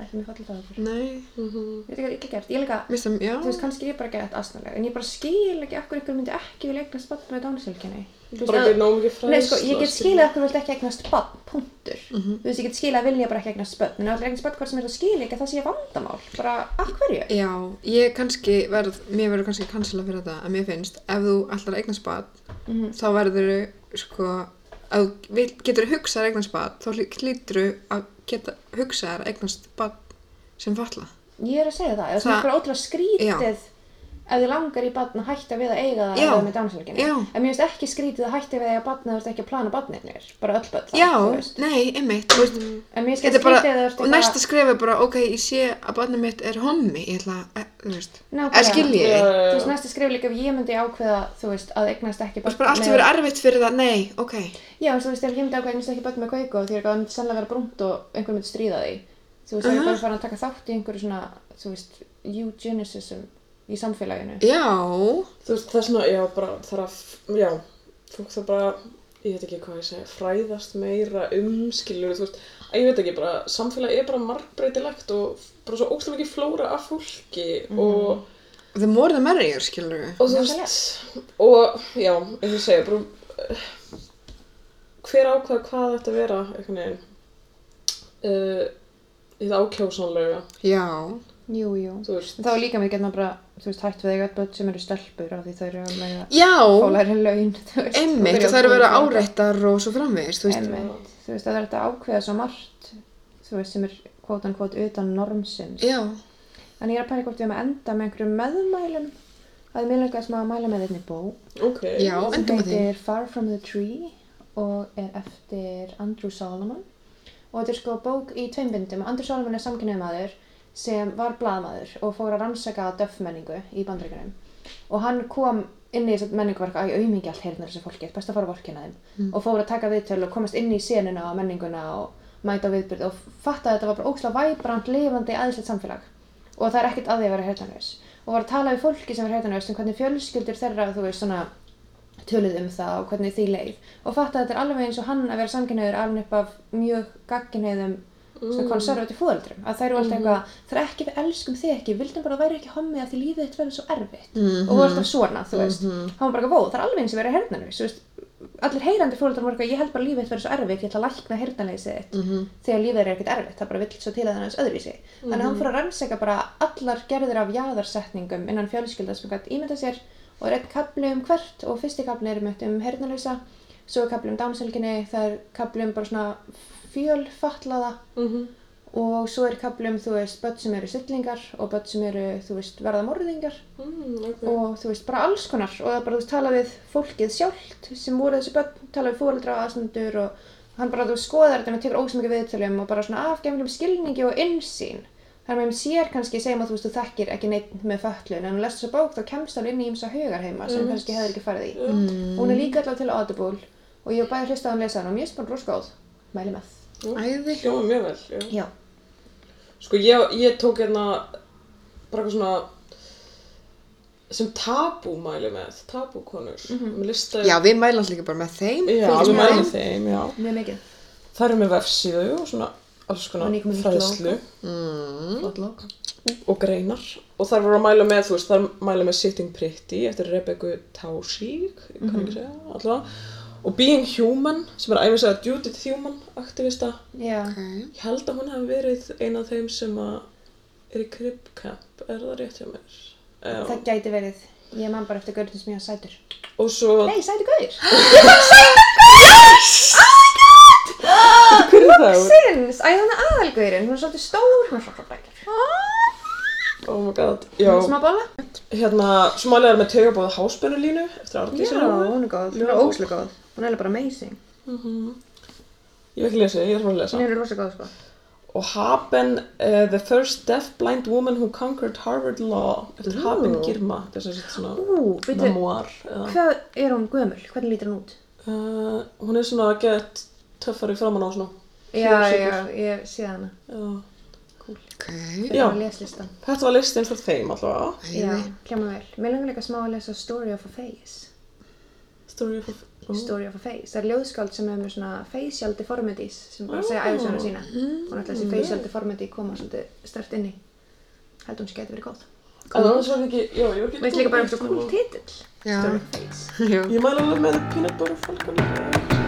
ekki mér fallið það okkur Nei, Mhm. ég veit ekki hvað ég ekki gert, ég líka já. þú veist, kannski ég bara gett aðsnalega en ég bara skil ekki akkur ykkur myndi ekki vilja eignast bann með dánisilkinni Bara ekki nóg mikið fræðsla. Nei, sko, ég get skilið að okkur vilt ekki eignast bann, punktur. Mhm. Þú veist, ég get skilið að vilja bara ekki eignast börn, en ef það eignast börn hvort sem er það skilið ekki að það sé vandamál. Bara, af hverju? Já, ég kannski verð, mér verður kannski cancela fyrir þetta, að mér finnst, ef þú ætlar að eignast bad, Mhm. þá verður sko, vil- getur hugsað að eignast bad, þá hlý- hlýtur að geta hugsað að eignast bad sem falla. Ég er að segja það, það er bara ótrúlega skrítið ef þið langar í barn að hætta við að eiga það Já. eða með. Já. En mér finnst ekki skrítið að hætta við að eiga barn eða þú ert ekki að plana barnignir, bara öll þá, Já, þú veist. nei, einmitt, þú veist, En mér finnst bara, skrítið að þú og ert næsta skref er bara, ok, ég sé að barnið mitt er hommi, ég ætla að, þú veist, Nákvæmlega. að skilji ég. Þú veist, næsta skrif líka ef ég myndi ákveða, þú veist, að eignast ekki Þú veist, bara allt sem verið erfitt fyrir það, nei, ok. Já, þú veist, ef ég myndi ákveða eignast ekki börn með kveiku því að það myndi í samfélaginu. Já, Þú veist, það er svona, já, bara, það er að, já, fólk það bara, ég veit ekki hvað ég segi, fræðast meira um, skilur, þú veist, að ég veit ekki, bara, samfélagi er bara margbreytilegt og bara svo óslega mikið flóra af fólki og, the more the merrier, skilur við. og þú veist, og, já, eins og ég segja, bara, hver ákvað hvað þetta vera, einhvern veginn, uh, í það ákjósanlega, Já, Jú, jú. þú veist, þá er líka mikið bara, þú veist, hætt við eiga börn sem eru stelpur af því þau eru að mega já, fólæri laun, þú veist. einmitt, og það er að vera áreittar og svo framvegist, þú veist. Einmitt. Þú veist, það er þetta að ákveða svo margt, þú veist, sem er kvótan kvót utan normsins. Já, En ég er að pæla hvort við erum að enda með einhverjum meðmælum. Það er mjög lengi að mæla með einni bók. ok, já, sem endum að því. heitir Far From The Tree og er eftir Andrew Solomon og þetta er sko bók í tveim bindum Andrew Solomon er samkynniði maður sem var blaðmaður og fór að rannsaka döff menningu í bandreikunum og hann kom inn í þessu menninguverk að ég auðmingi allt heyrnar þessu fólki, best að fara vorkina þeim. Og fór að taka viðtöl og komast inn í senuna og menninguna og mæta á viðbyrð og fatta að þetta var bara ókslega væbrand, lifandi, aðeinslegt samfélag. Og það er ekkert að því að vera heyrnarlaus. Og var að tala við fólki sem er heyrnarlaus um hvernig fjölskyldur þeirra, þú veist, svona töluð um það og hvernig því leið. Og fatta að þetta er alveg eins og hann að vera samkynniður alveg upp af mjög gagginniðum svona konservatív fóðaldrum að þær eru alltaf eitthvað, það er ekki við elskum þig ekki við vildum bara að það væri ekki hommi að því lífið þitt verður svo erfitt. Og voru alltaf svona, þú veist. Hann var bara ekki vóð, það er alveg eins heyrnarlaus þú veist, allir heyrandi fóðaldrar voru eitthvað ég held bara að lífið þitt verður svo erfitt, ég ætla að lækna heyrnarleysi þitt þegar lífið er ekkert erfitt, það bara vill svo til að það er öðruvísi. Þannig að hann fór að rannsaka bara allar gerðir af jáðarsetningum innan er kapli um er um svo er kapli um dámsölginni, það er kapli um bara svona fjölfatlaða Mhm. og svo er kapli um, þú veist, börn sem eru syllingar og börn sem eru, þú veist, verða morðingar Mm, ok. og þú veist, bara alls konar. Og það bara, þú veist, tala við fólkið sjálft sem voru þessi börn, tala við fóreldra og aðstandur og hann bara, þú skoðar þetta með tekur ósmikið viðtölum og bara svona afgefnum skilningi og innsýn. Þar með hann sér kannski, segjum að þú veist, þú þekkir ekki neitt með föllun, en þú lest þessa bók þá kemst hann inn í ymsa hugarheima sem kannski hefur ekki farið í. Hún er líka allavega til Audible og ég hef bæði hlustað á hann lesa hann og mér bara rosa góð. Mæli með Æði. Hljóma mjög vel, já. já, Sko ég, ég tók hérna bara eitthvað svona sem tabúmæli með, tabúkonur. Mm -hmm. Lista, Já, við mælum líka bara með þeim. já, við með mælum þeim. þeim, já. mjög mikið Það eru með vefsíðu og svona alls konar fræðslu Mm. Alla. og greinar og þar voru að mæla með, þú veist, þar mæla með Sitting Pretty eftir Rebecca Tausig, ég kann ekki segja, allavega og Being Human, sem er æfisaga Judith Human aktivista. Já, Ok. ég held að hún hefði verið ein af þeim sem að er í Crib Camp, er það rétt hjá mér? Já. það gæti verið. Ég man bara eftir gaurinn sem ég hafa sætur. Og svo, nei, sætur gaur. Hver er það? Sins, æ, hann er aðalgaurinn, hún er svolítið stór, hún er svolítið frækir. oh my god, já. Smá bolla? hérna, mæla er með tegabóða háspennulínu eftir Ardís Já, hún er góð, hún er óslega góð. Hún er alveg bara amazing. ég hef ekki lesið, ég er frá að lesa Hún er rosa góð, sko. og Haben, uh, the first deaf blind woman who conquered Harvard Law eftir Ú. Haben Girma þetta er sem sagt svona Ú, veitu, memoir eða, hvað er hún gömul? Hvernig lítur hún út? uh, hún er svona að geta töffari framan á svona Já, já, ég sé hana. já. Ok. Þetta Já. var leslistan. þetta var listin frá þeim allavega Já, Æði. hljóma vel. Mér langar líka smá að lesa Story of a Face. Story of a. Story of a Face. Það er ljóðskáld sem er með svona facial deformities sem bara segja æfisöna sína. Og náttúrulega þessi facial deformity koma svolítið stört inn í. Held hún sé geti verið góð. annars var ekki, já, ég var ekki Veit líka bara eitthvað cool titill. Já. Story of a Face. Ég mæla alveg með Peanut Butter Falcon